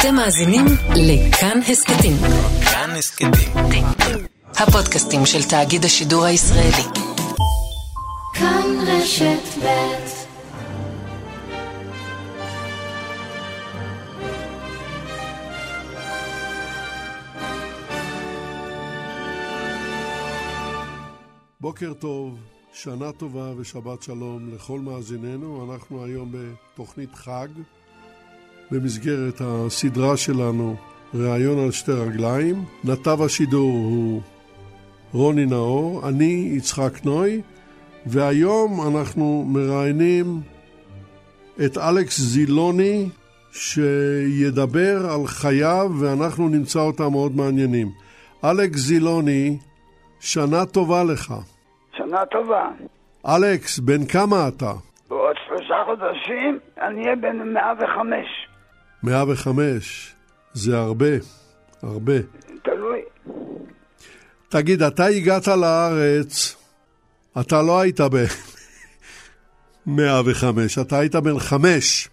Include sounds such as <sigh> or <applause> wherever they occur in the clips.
אתם מאזינים לכאן הסכתים. כאן הסכתים. הפודקאסטים של תאגיד השידור הישראלי. כאן רשת ב' בוקר טוב, שנה טובה ושבת שלום לכל מאזיננו. אנחנו היום בתוכנית חג, במסגרת הסדרה שלנו, ראיון על שתי רגליים. נתב השידור הוא רוני נאור, אני יצחק נוי, והיום אנחנו מראיינים את אלכס זילוני, שידבר על חייו, ואנחנו נמצא אותם מאוד מעניינים. אלכס זילוני, שנה טובה לך. שנה טובה. אלכס, בן כמה אתה? בעוד שלושה חודשים אני אהיה בן 105. 105. זה הרבה, הרבה. תלוי. תגיד, אתה הגעת לארץ, אתה לא היית ב... <laughs> 105, אתה היית בן חמש.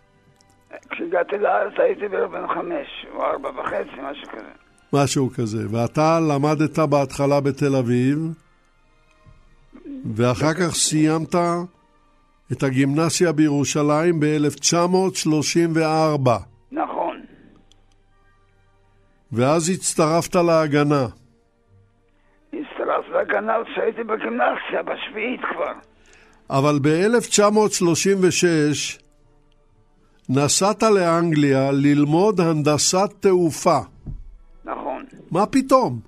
כשהגעתי לארץ הייתי בן חמש, או ארבע וחצי, משהו כזה. משהו כזה. ואתה למדת בהתחלה בתל אביב, ואחר כך סיימת את הגימנסיה בירושלים ב-1934, נכון. ואז הצטרפת להגנה. הצטרפתי להגנה כשהייתי בגימנסיה, בשביעית כבר. אבל ב-1936 נסעת לאנגליה ללמוד הנדסת תעופה. נכון. מה פתאום?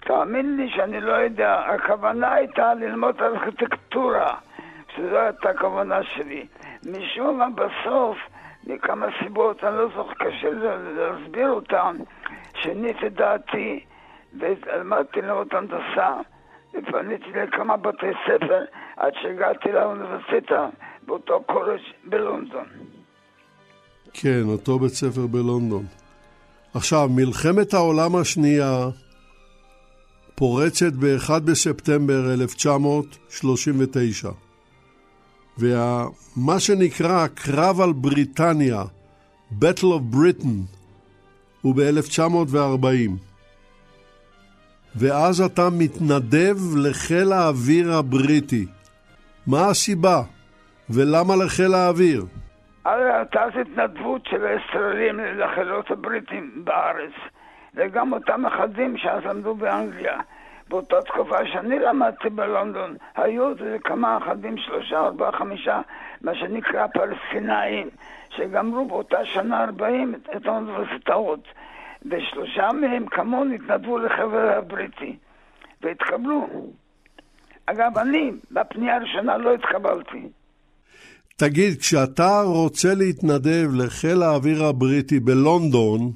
תאמין לי שאני לא יודע, הכוונה הייתה ללמוד ארכיטקטורה, שזו הייתה הכוונה שלי. משום מה בסוף, מכמה סיבות, אני לא זוכר, קשה להסביר אותן, שיניתי דעתי ולמדתי ללמוד הנדסה, ופניתי לכמה בתי ספר עד שהגעתי לאוניברסיטה באותו קולג' בלונדון. כן, אותו בית ספר בלונדון. עכשיו, מלחמת העולם השנייה פורצת ב-1 בספטמבר 1939, ומה שנקרא הקרב על בריטניה, Battle of Britain, הוא ב-1940. ואז אתה מתנדב לחיל האוויר הבריטי. מה הסיבה? ולמה לחיל האוויר? הרי הייתה התנדבות של הישראלים לחילות הבריטים בארץ, וגם אותם אחדים שאז למדו באנגליה. באותה תקופה שאני למדתי בלונדון, היו כמה אחדים, שלושה, ארבעה, חמישה, מה שנקרא פלסטינאים, שגמרו באותה שנה ארבעים את האוניברסיטאות. ושלושה מהם כמוני התנדבו לחבר הבריטי, והתקבלו. אגב, אני בפנייה הראשונה לא התקבלתי. תגיד, כשאתה רוצה להתנדב לחיל האוויר הבריטי בלונדון,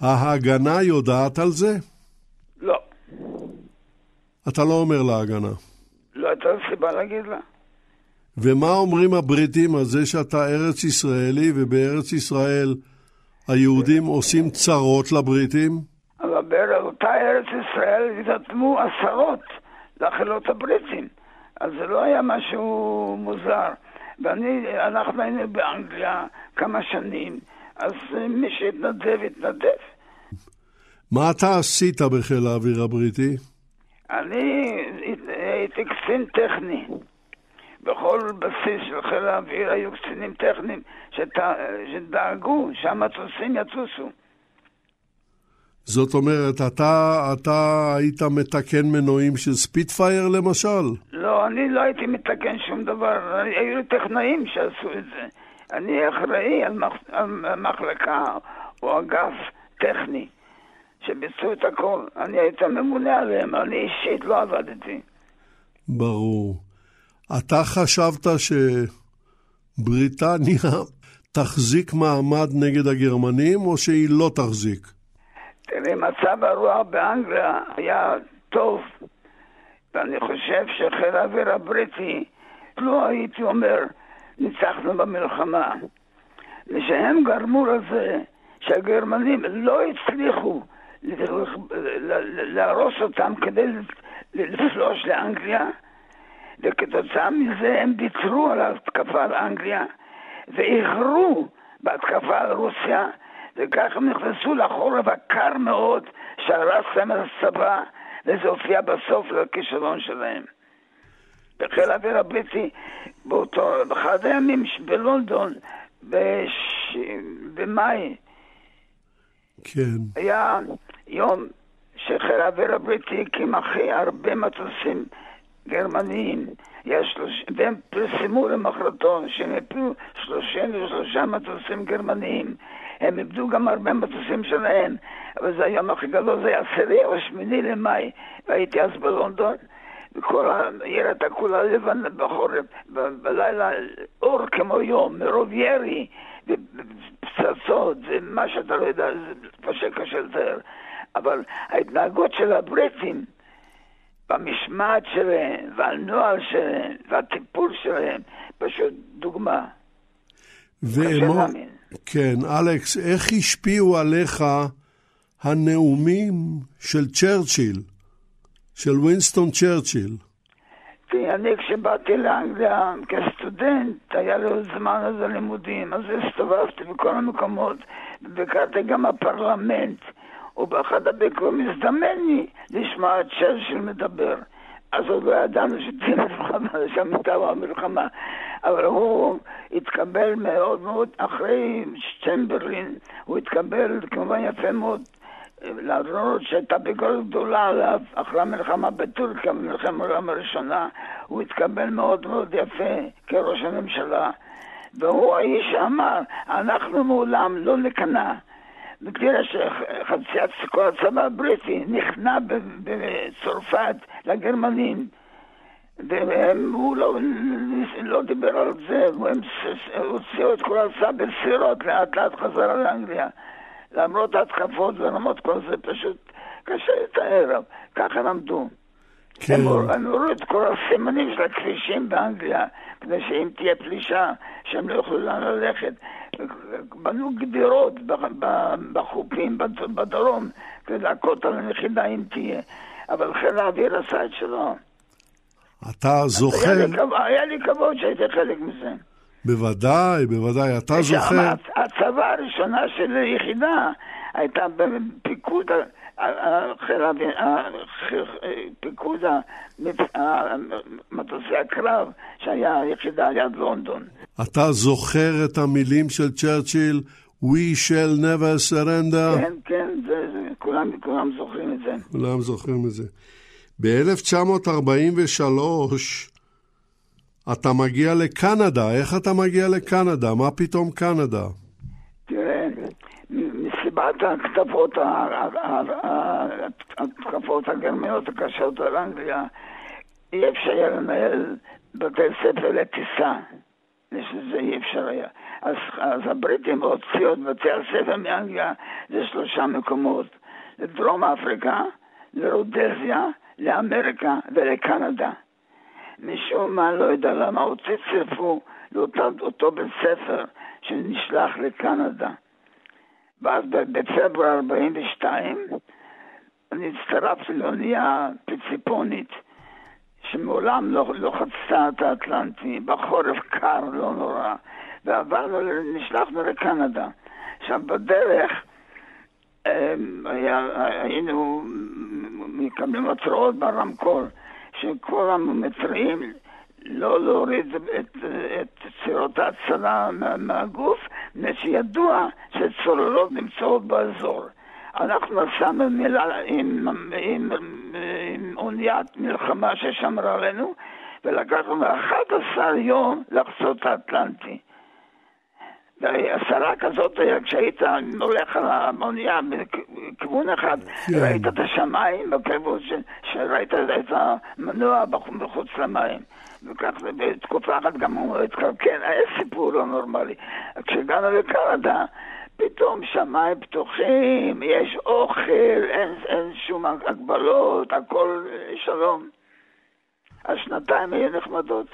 ההגנה יודעת על זה? אתה לא אומר להגנה. לא הייתה סיבה להגיד לה. ומה אומרים הבריטים על זה שאתה ארץ ישראלי, ובארץ ישראל היהודים עושים צרות לבריטים? אבל באותה ארץ ישראל התעצמו עשרות לחילות הבריטים. אז זה לא היה משהו מוזר. ואני, אנחנו היינו באנגליה כמה שנים, אז מי שהתנדב, התנדב. מה אתה עשית בחיל האוויר הבריטי? אני הייתי קצין טכני. בכל בסיס של חיל האוויר היו קצינים טכניים שת... שדאגו שהמטוסים יטוסו. זאת אומרת, אתה, אתה היית מתקן מנועים של ספיטפייר למשל? לא, אני לא הייתי מתקן שום דבר, היו לי טכנאים שעשו את זה. אני אחראי על, מח... על מחלקה או אגף טכני שביצעו את הכל. אני הייתי ממונה עליהם, אני אישית לא עבדתי. ברור. אתה חשבת שבריטניה תחזיק מעמד נגד הגרמנים, או שהיא לא תחזיק? תראי, מצב הרוח באנגליה היה טוב, ואני חושב שחיל האוויר הבריטי, לא הייתי אומר, ניצחנו במלחמה. ושהם גרמו לזה שהגרמנים לא הצליחו להרוס אותם כדי לפלוש לאנגליה, וכתוצאה מזה הם ויתרו על ההתקפה על אנגליה, ואיחרו בהתקפה על רוסיה, וכך הם נכנסו לחורף הקר מאוד, שהרס להם הצבא, וזה הופיע בסוף לכישלון שלהם. בחיל האוויר הבריטי, באותו, באחד הימים בלונדון, בש... במאי, כן. היה יום שחיל האוויר הבריטי הקים הכי הרבה מטוסים גרמניים. שלוש... והם פרסמו למחרתו שהם הפילו 33 מטוסים גרמניים. הם איבדו גם הרבה מטוסים שלהם, אבל זה היום הכי גדול, זה היה עשירי או שמיני למאי, והייתי אז בלונדון. וכל העיר הייתה כולה לבן בחורף, ב- בלילה אור כמו יום, מרוב ירי ופצצות, זה מה שאתה לא יודע, זה פשוט קשה לתאר. אבל ההתנהגות של הבריטים במשמעת שלהם, והנוהל שלהם, והטיפול שלהם, פשוט דוגמה. ואמו... להאמין. כן, אלכס, איך השפיעו עליך הנאומים של צ'רצ'יל, של וינסטון צ'רצ'יל? כי אני כשבאתי לאנגליה כסטודנט, היה לי עוד זמן אז הלימודים, אז הסתובבתי בכל המקומות, וביקרתי גם בפרלמנט, ובאחד הביקורים הזדמן לי לשמוע את צ'רצ'יל מדבר. אז עוד לא ידענו שתהיה מלחמה, <laughs> שם הייתה המלחמה. אבל הוא התקבל מאוד מאוד, אחרי צ'מברלין, הוא התקבל כמובן יפה מאוד. למרות שהייתה ביקורת גדולה עליו אחרי המלחמה בטורקיה, במלחמת העולם הראשונה, הוא התקבל מאוד מאוד יפה כראש הממשלה. והוא האיש שאמר, אנחנו מעולם לא נכנע. בגלל שחציית כל הצבא הבריטי נכנע בצרפת לגרמנים. והוא לא, לא דיבר על זה, הם הוציאו את כל הצבא בסירות, לאט לאט חזרה לאנגליה. למרות ההתקפות ולמרות כל זה, פשוט קשה לתאר, ככה הם עמדו. כן, הם הורידו את כל הסימנים של הכבישים באנגליה, כדי שאם תהיה פלישה, שהם לא יוכלו ללכת. בנו גדרות בחופים בד- בדרום, כדי להכות על הנחידה אם תהיה. אבל חיל האוויר עשה את שלו. אתה היה זוכר, לי כבוד- היה לי כבוד שהייתי חלק מזה. בוודאי, בוודאי, אתה זוכר, הצבא הראשונה של היחידה הייתה בפיקוד פיקוד מטוסי הקרב שהיה היחידה על יד לונדון. אתה זוכר את המילים של צ'רצ'יל, We shall never surrender? כן, כן, זה, זה, כולם, כולם זוכרים את זה. כולם זוכרים את זה. ב-1943 אתה מגיע לקנדה, איך אתה מגיע לקנדה? מה פתאום קנדה? תראה, מ- מסיבת הכתבות, ה- ה- ה- ההתקפות הגרמניות הקשות על אנגליה, אי אפשר היה לנהל בתי ספר לטיסה. שזה אי אפשר היה. אז, אז הבריטים הוציאו את בתי הספר מאנגליה לשלושה מקומות. לדרום אפריקה, לרודזיה, לאמריקה ולקנדה. משום מה, לא יודע למה, הוציא צירפו לאותו בית ספר שנשלח לקנדה. ואז בפברואר 42 אני הצטרפתי לאונייה פציפונית שמעולם לא, לא חצתה את האטלנטי, בחורף קר, לא נורא, ועברנו, נשלחנו לקנדה. עכשיו בדרך אמ, היה, היינו מקבלים התראות ברמקול שכל המתריעים לא להוריד את, את צירות ההצלה מה, מהגוף, מפני שידוע שצוללות נמצאות באזור. אנחנו נסענו מילה עם, עם, עם, עם אוניית מלחמה ששמרה עלינו, ולקח לנו 11 יום לחצות האטלנטי. והסערה כזאת היה כשהיית הולך על האונייה בכיוון אחד, כן. ראית את השמיים בכיוון ש- שראית את המנוע בח- מחוץ למים. וכך זה בתקופה אחת גם הוא התקלקל, היה סיפור לא נורמלי. כשהגענו לקנדה, פתאום שמיים פתוחים, יש אוכל, אין, אין שום הגבלות, הכל שלום. השנתיים היו נחמדות.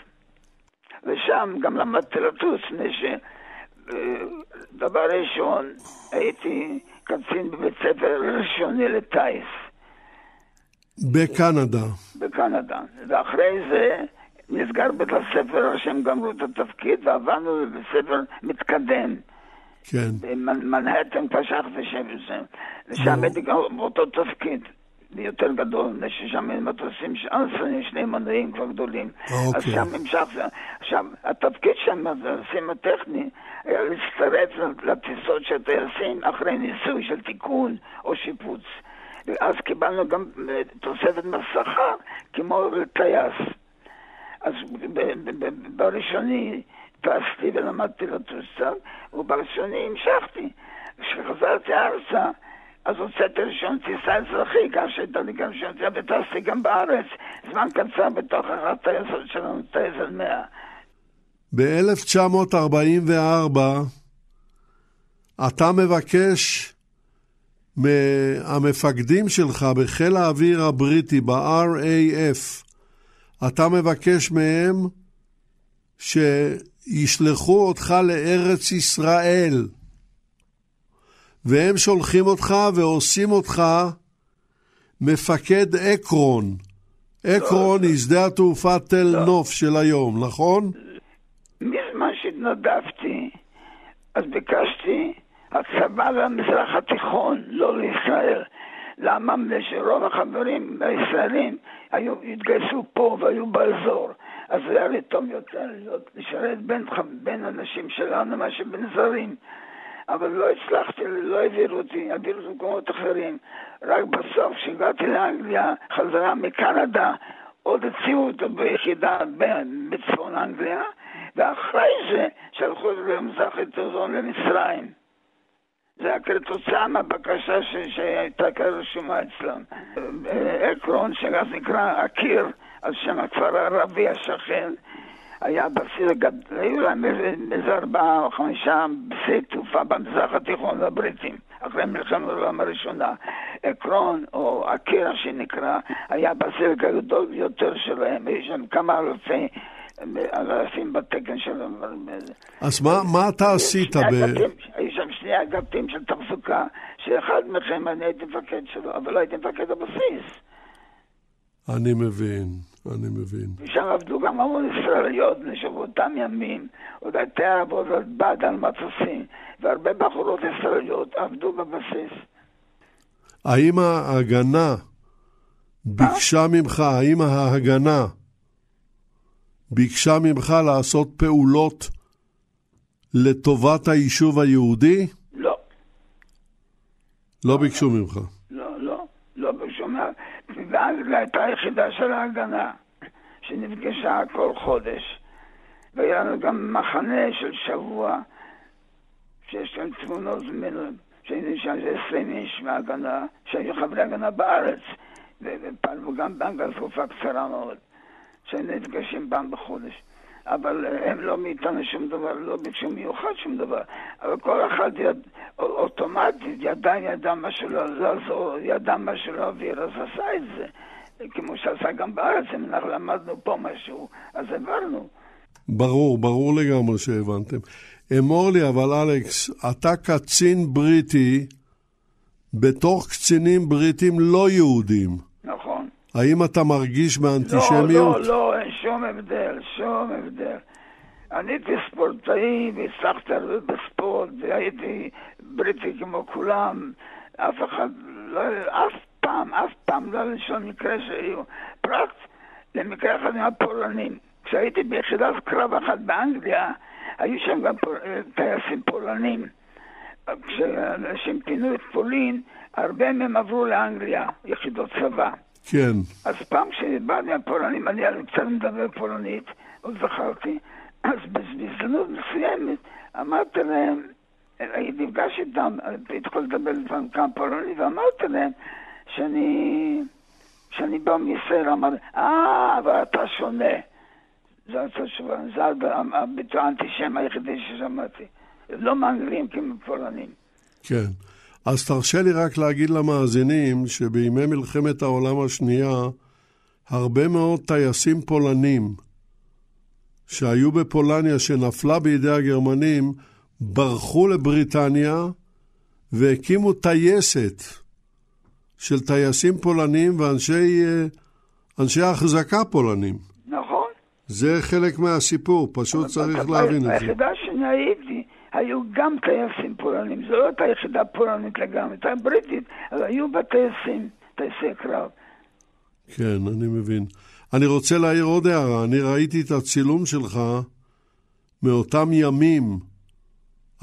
ושם גם למדתי לטוס, מפני ש... אה, דבר ראשון, הייתי קצין בבית ספר ראשוני לטיס בקנדה. בקנדה. ואחרי זה נסגר בית הספר, שהם גמרו את התפקיד, ועברנו לבית ספר מתקדם, כן. במנהטן פשחתי שם, שם הייתי גם באותו תפקיד. יותר גדול, ששם מטוסים שאנסונים, שני מנועים כבר גדולים. אוקיי. אז שם המשכתי. עכשיו, התפקיד שם, הטייסים הטכני, היה להצטרף לטיסות של טייסים אחרי ניסוי של תיקון או שיפוץ. ואז קיבלנו גם אה, תוספת בשכר, כמו טייס. אז בראשוני טסתי ולמדתי לטוס קצת, ובראשוני המשכתי. כשחזרתי ארצה, אז הוצאתי רישיון טיסה אזרחי, כך שהייתה לי גם רישיון טיסה, וטסתי גם בארץ, זמן קצר בתוך אחת הטייסות שלנו, טייסת 100. ב-1944 אתה מבקש מהמפקדים שלך בחיל האוויר הבריטי, ב-RAF, אתה מבקש מהם שישלחו אותך לארץ ישראל. והם שולחים אותך ועושים אותך מפקד עקרון. עקרון היא שדה התעופה תל נוף של היום, נכון? מזמן שהתנדבתי, אז ביקשתי הצבא למזרח התיכון, לא לישראל. מפני שרוב החברים הישראלים היו, התגייסו פה והיו באזור. אז זה היה לי טוב יותר להיות, לשרת בין, בין אנשים שלנו מאשר בין זרים. אבל לא הצלחתי, לא העבירו אותי, העבירו אותי למקומות אחרים. רק בסוף, כשהגעתי לאנגליה, חזרה מקנדה, עוד הציעו אותו ביחידה בצפון אנגליה, ואחרי זה שלחו אותי למזרח התיכון למצרים. זה היה כתוצאה מהבקשה ש... שהייתה רשומה אצלם. עקרון, שאז נקרא הקיר, על שם הכפר הערבי השכן, היה בסיס היו להם איזה ארבעה או חמישה בשיא תעופה במזרח התיכון לבריטים, אחרי מלחמת העולם הראשונה. עקרון, או הקיר שנקרא, היה בסיס הגדול ביותר שלהם, היו שם כמה אלפי... אלפים בתקן שלהם. אז מה, מה אתה עשית ב... היו שם שני אגפים של תחזוקה, שאחד מכם אני הייתי מפקד שלו, אבל לא הייתי מפקד הבסיס. אני מבין, אני מבין. ושם עבדו גם המון ישראליות, שבאותם ימים עוד הייתה עבודת בד על מטוסים, והרבה בחורות ישראליות עבדו בבסיס. האם ההגנה ביקשה ממך, האם ההגנה ביקשה ממך לעשות פעולות לטובת היישוב היהודי? לא. לא ביקשו ממך. לא, לא, לא ביקשו ממך. באנגליה הייתה יחידה של ההגנה, שנפגשה כל חודש. והיה לנו גם מחנה של שבוע, שיש להם תמונות ממנו, שהיינו שם איזה עשרים איש מההגנה, שהיו חברי הגנה בארץ, ופעלו גם באנגליה תקופה קצרה מאוד. שהיינו נפגשים פעם בחודש. אבל הם לא מאיתנו שום דבר, לא ביקשו מיוחד שום דבר. אבל כל אחד יד, אוטומטית ידע, ידע משהו לעזור, ידע משהו להעביר, אז עשה את זה. כמו שעשה גם בארץ, אם אנחנו למדנו פה משהו, אז העברנו. ברור, ברור לגמרי שהבנתם. אמור לי, אבל אלכס, אתה קצין בריטי בתוך קצינים בריטים לא יהודים. האם אתה מרגיש באנטישמיות? לא, לא, לא, אין שום הבדל, שום הבדל. אני הייתי ספורטאי והצלחתי הרבה בספורט והייתי בריטי כמו כולם. אף אחד, לא, אף פעם, אף פעם לא היה שום מקרה שהיו. פרט למקרה אחד עם הפולנים. כשהייתי ביחידת קרב אחת באנגליה, היו שם גם פול, טייסים פולנים. כשאנשים פינו את פולין, הרבה מהם עברו לאנגליה, יחידות צבא. כן. אז פעם כשבאתי מהפולנים, אני קצת מדבר פולנית, עוד זכרתי, אז בהזדמנות מסוימת אמרתי להם, נפגש איתם, התחלתי לדבר לפעמים כמה פולנית, ואמרתי להם שאני, שאני בא מישראל, אמר, אה, אבל אתה שונה. זו הייתה תשובה, זה הביטוי האנטישם היחידי ששמעתי. לא מאנגלים כמו פולנים. כן. אז תרשה לי רק להגיד למאזינים שבימי מלחמת העולם השנייה, הרבה מאוד טייסים פולנים שהיו בפולניה, שנפלה בידי הגרמנים, ברחו לבריטניה והקימו טייסת של טייסים פולנים ואנשי אנשי החזקה פולנים. נכון. זה חלק מהסיפור, פשוט צריך להבין את זה. היחידה הייתי, היו גם טייסים פולנים, זו לא הייתה יחידה פולנית לגמרי, הייתה בריטית, אבל היו בה טייסים, טייסי קרב. כן, אני מבין. אני רוצה להעיר עוד הערה. אני ראיתי את הצילום שלך מאותם ימים.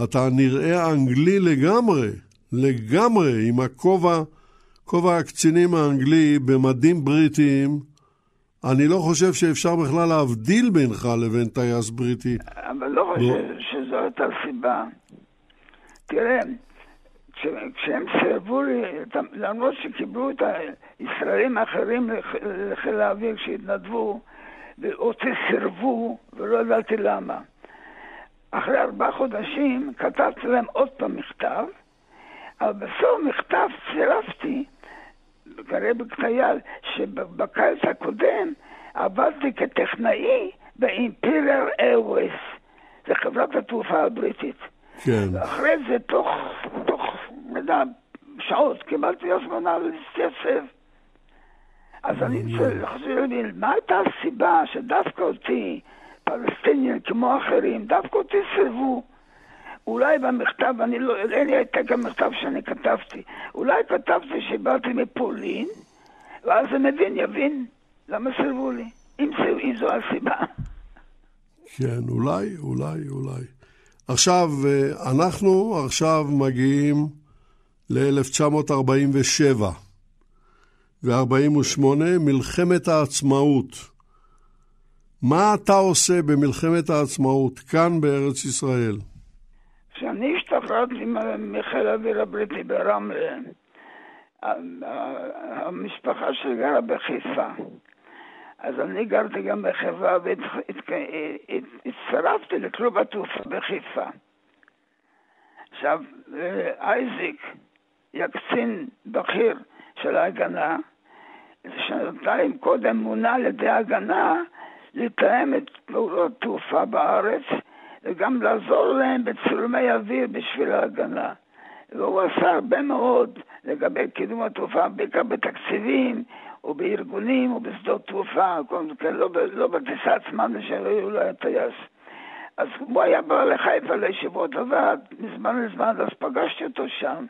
אתה נראה אנגלי לגמרי, לגמרי, עם הכובע, כובע הקצינים האנגלי במדים בריטיים. אני לא חושב שאפשר בכלל להבדיל בינך לבין טייס בריטי. אבל לא חושב שזאת הסיבה. תראה, כש, כשהם סירבו לי, למרות שקיבלו את הישראלים האחרים לחיל האוויר שהתנדבו, ואותי סירבו, ולא ידעתי למה. אחרי ארבעה חודשים כתבתי להם עוד פעם מכתב, אבל בסוף מכתב צירפתי, כנראה בקטייל, שבקיץ הקודם עבדתי כטכנאי באימפיריאל איירווייס, זה חברת התעופה הבריטית. כן. ואחרי זה, תוך, תוך, נדע, שעות, קיבלתי הזמנה להתייצב. אז אני רוצה לחזור להבין, מה הייתה הסיבה שדווקא אותי, פלסטינים כמו אחרים, דווקא אותי סירבו? אולי במכתב, אני לא, אין לי העתק המכתב שאני כתבתי, אולי כתבתי שבאתי מפולין, ואז המבין יבין למה סירבו לי, אם, אם זו הסיבה. כן, אולי, אולי, אולי. עכשיו, אה, אנחנו עכשיו מגיעים ל-1947 ו-48, מלחמת העצמאות. מה אתה עושה במלחמת העצמאות כאן בארץ ישראל? כשאני השתחררתי מחיל האוויר הבריטי ברמלה, המשפחה שלי גרה בחיפה. אז אני גרתי גם בחברה והצטרפתי לכלוב התעופה בחיפה. עכשיו, אייזיק, היה קצין בכיר של ההגנה, שנתיים קודם מונה על ידי ההגנה לתאם את פעולות תעופה בארץ וגם לעזור להם בצילומי אוויר בשביל ההגנה. והוא עשה הרבה מאוד לגבי קידום התעופה, בעיקר בתקציבים, או בארגונים, או בשדות תעופה, כן, לא, לא בטיסה עצמה, שלא לא היה טייס. אז הוא היה בא לחיפה לישיבות לבד, מזמן לזמן, אז פגשתי אותו שם,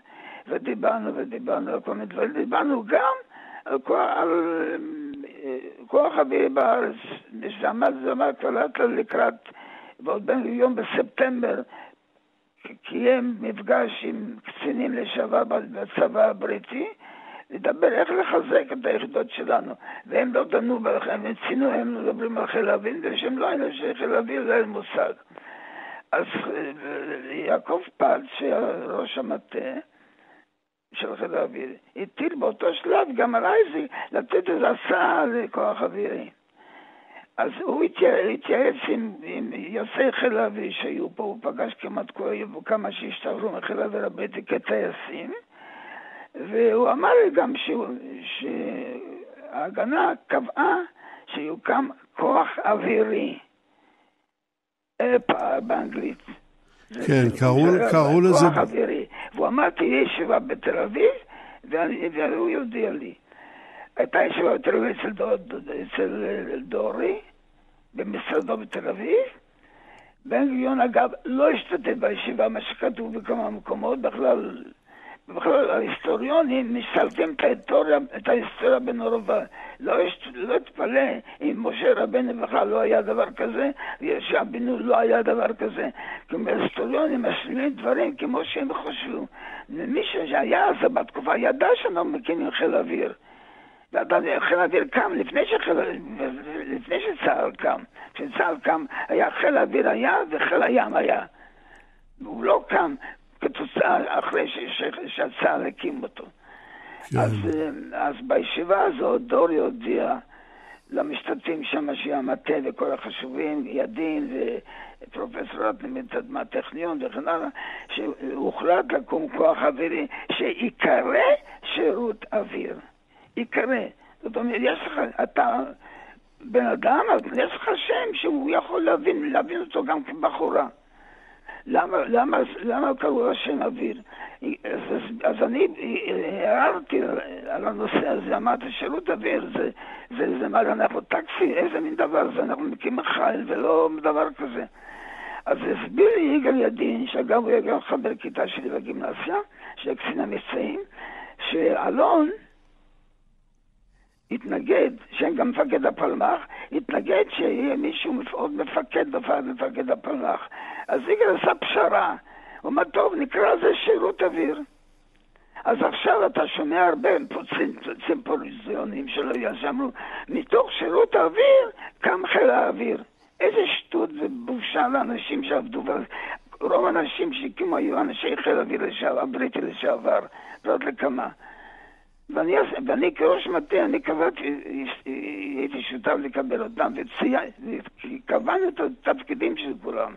ודיברנו ודיברנו על כל מיני דברים, דיברנו גם על, כוח, אה, כוח אווירי בארץ, שעמד זמר קלט לקראת, ועוד בן יום בספטמבר, קיים מפגש עם קצינים לשעבר בצבא הבריטי, לדבר איך לחזק את היחידות שלנו. והם לא דנו בכם, הם ציינו, הם מדברים על חיל האוויר, ושהם לא היינו שחיל האוויר, לא היה מושג. אז יעקב פלץ, שהיה ראש המטה של חיל האוויר, הטיל באותו שלב גם על אייזי לתת איזו הסעה לכוח אווירי. אז הוא התייעץ עם, עם יוצאי חיל האוויר שהיו פה, הוא פגש כמעט כמה שהשתחררו מחיל האוויר הבריטי כטייסים, והוא אמר לי גם שההגנה קבעה שיוקם כוח אווירי, אפע באנגלית. כן, קראו לזה... כוח אווירי. והוא אמר, תהיה ישיבה בתל אביב, והוא יודיע לי. הייתה ישיבה בתל אביב אצל דורי, במשרדו בתל אביב. בן גוריון, אגב, לא השתתף בישיבה, מה שכתוב בכמה מקומות, בכלל בכלל ההיסטוריונים מסלפים את ההיסטוריה, את ההיסטוריה בנורבה. לא, לא תתפלא אם משה רבנו בכלל לא היה דבר כזה, ושאבינו לא היה דבר כזה. כי ההיסטוריונים משלימים דברים כמו שהם חושבו. ומי שהיה אז בתקופה ידע שאנחנו מקימים חיל אוויר. חיל האוויר קם לפני, שחיל, לפני שצה"ל קם. כשצה"ל קם היה חיל האוויר היה וחיל הים היה. הוא לא קם כתוצאה אחרי שצה"ל הקים אותו. כן. אז, אה, אז בישיבה הזאת דורי הודיע למשתתפים שם, שהיא המטה וכל החשובים, ידין ופרופסור רטני מהטכניון וכן הלאה, שהוחלט לקום כוח אווירי שיקרא שירות אוויר. ייקרא. זאת אומרת, יש לך, אתה בן אדם, יש לך שם שהוא יכול להבין, להבין אותו גם כבחורה. למה, למה, למה קראו השם אוויר? אז, אז אני הערתי על הנושא הזה, אמרתי, שירות אוויר זה, זה, זה מה, אנחנו טקסי, איזה מין דבר זה, אנחנו מקימים חיל ולא דבר כזה. אז הסביר לי יגאל ידין, שאגב הוא היה חבר כיתה שלי בגימנסיה, של קצין המבצעים, שאלון התנגד, שהם גם מפקד הפלמ"ח, התנגד שיהיה מישהו, עוד מפקד מפקד הפלמ"ח. אז יגאל עשה פשרה. הוא אמר, טוב, נקרא לזה שירות אוויר. אז עכשיו אתה שומע הרבה סימפוליזיונים שלא ישמרו, מתוך שירות האוויר קם חיל האוויר. איזה שטות ובושה לאנשים שעבדו, רוב האנשים שהקימו היו אנשי חיל האוויר הבריטי לשעבר, ועוד לכמה. ואני, ואני כראש מטה, אני קבעתי, הייתי שותף לקבל אותם, וקבענו את התפקידים של כולם.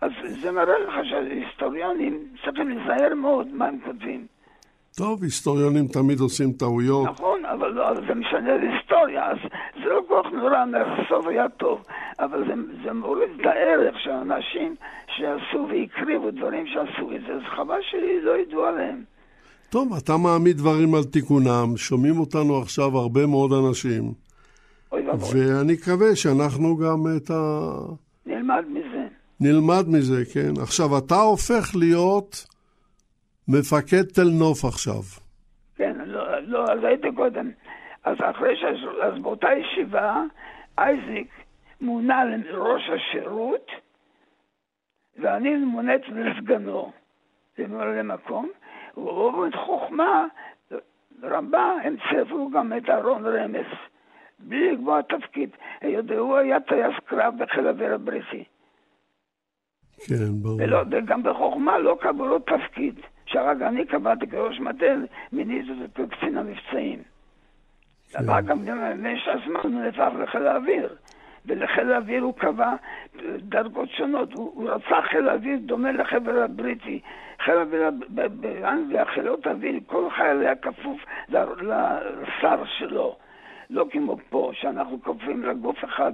אז זה מראה לך שההיסטוריונים צריכים להיזהר מאוד מה הם כותבים. טוב, היסטוריונים תמיד עושים טעויות. נכון, אבל לא, זה משנה להיסטוריה, אז זה לא כל כך נורא, הסוף היה טוב, אבל זה, זה מוריד את הערך של אנשים שעשו והקריבו דברים שעשו את זה, אז חבל שלא ידעו עליהם. טוב, אתה מעמיד דברים על תיקונם, שומעים אותנו עכשיו הרבה מאוד אנשים. ואני מקווה שאנחנו גם את ה... נלמד מזה. נלמד מזה, כן. עכשיו, אתה הופך להיות מפקד תל נוף עכשיו. כן, לא, לא, אז הייתי קודם. אז אחרי ש... אז באותה ישיבה, אייזיק מונה לראש השירות, ואני מונית לסגנו, לממלא מקום, ובאופן חוכמה רבה הם צפו גם את אהרון רמז, בלי לקבוע תפקיד, היות הוא היה טייס קרב בחיל האוויר הבריטי. כן, ברור. ולא, וגם בחוכמה לא קבעו לו תפקיד, שרק אני קבעתי כראש מטה, מיניתי אותו כקצין המבצעים. כן. אחר כך במשך הזמן הוא נהפך לחיל האוויר. ולחיל האוויר הוא קבע דרגות שונות. הוא, הוא רצה חיל האוויר דומה לחבר הבריטי. חיל האוויר באנגליה, חילות האוויר, כל חייל היה כפוף לשר שלו. לא כמו פה, שאנחנו כופים לגוף אחד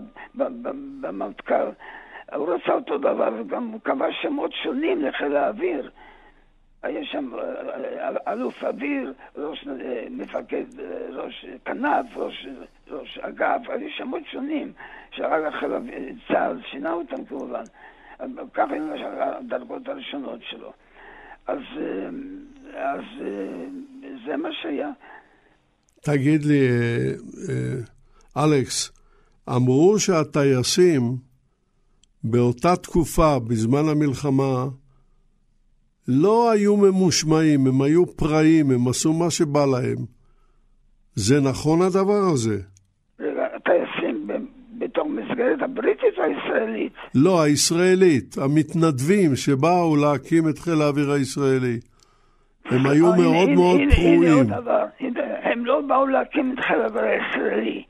במטכ"ל. הוא רצה אותו דבר, וגם הוא קבע שמות שונים לחיל האוויר. היה שם אה, אה, אלוף אוויר, ראש אה, מפקד, ראש כנף, ראש, ראש אגף, היו שמות שונים, שרק האוויר, צה"ל שינה אותם כמובן. ככה היו הדרגות הראשונות שלו. אז, אז זה מה שהיה. תגיד לי, אה, אה, אלכס, אמרו שהטייסים באותה תקופה, בזמן המלחמה, לא היו ממושמעים, הם היו פראיים, הם עשו מה שבא להם. זה נכון הדבר הזה? טייסים בתוך מסגרת הבריטית או הישראלית? לא, הישראלית, המתנדבים שבאו להקים את חיל האוויר הישראלי. הם היו הנה, מאוד מאוד פרועים. הם לא באו להקים את חיל האוויר הישראלי.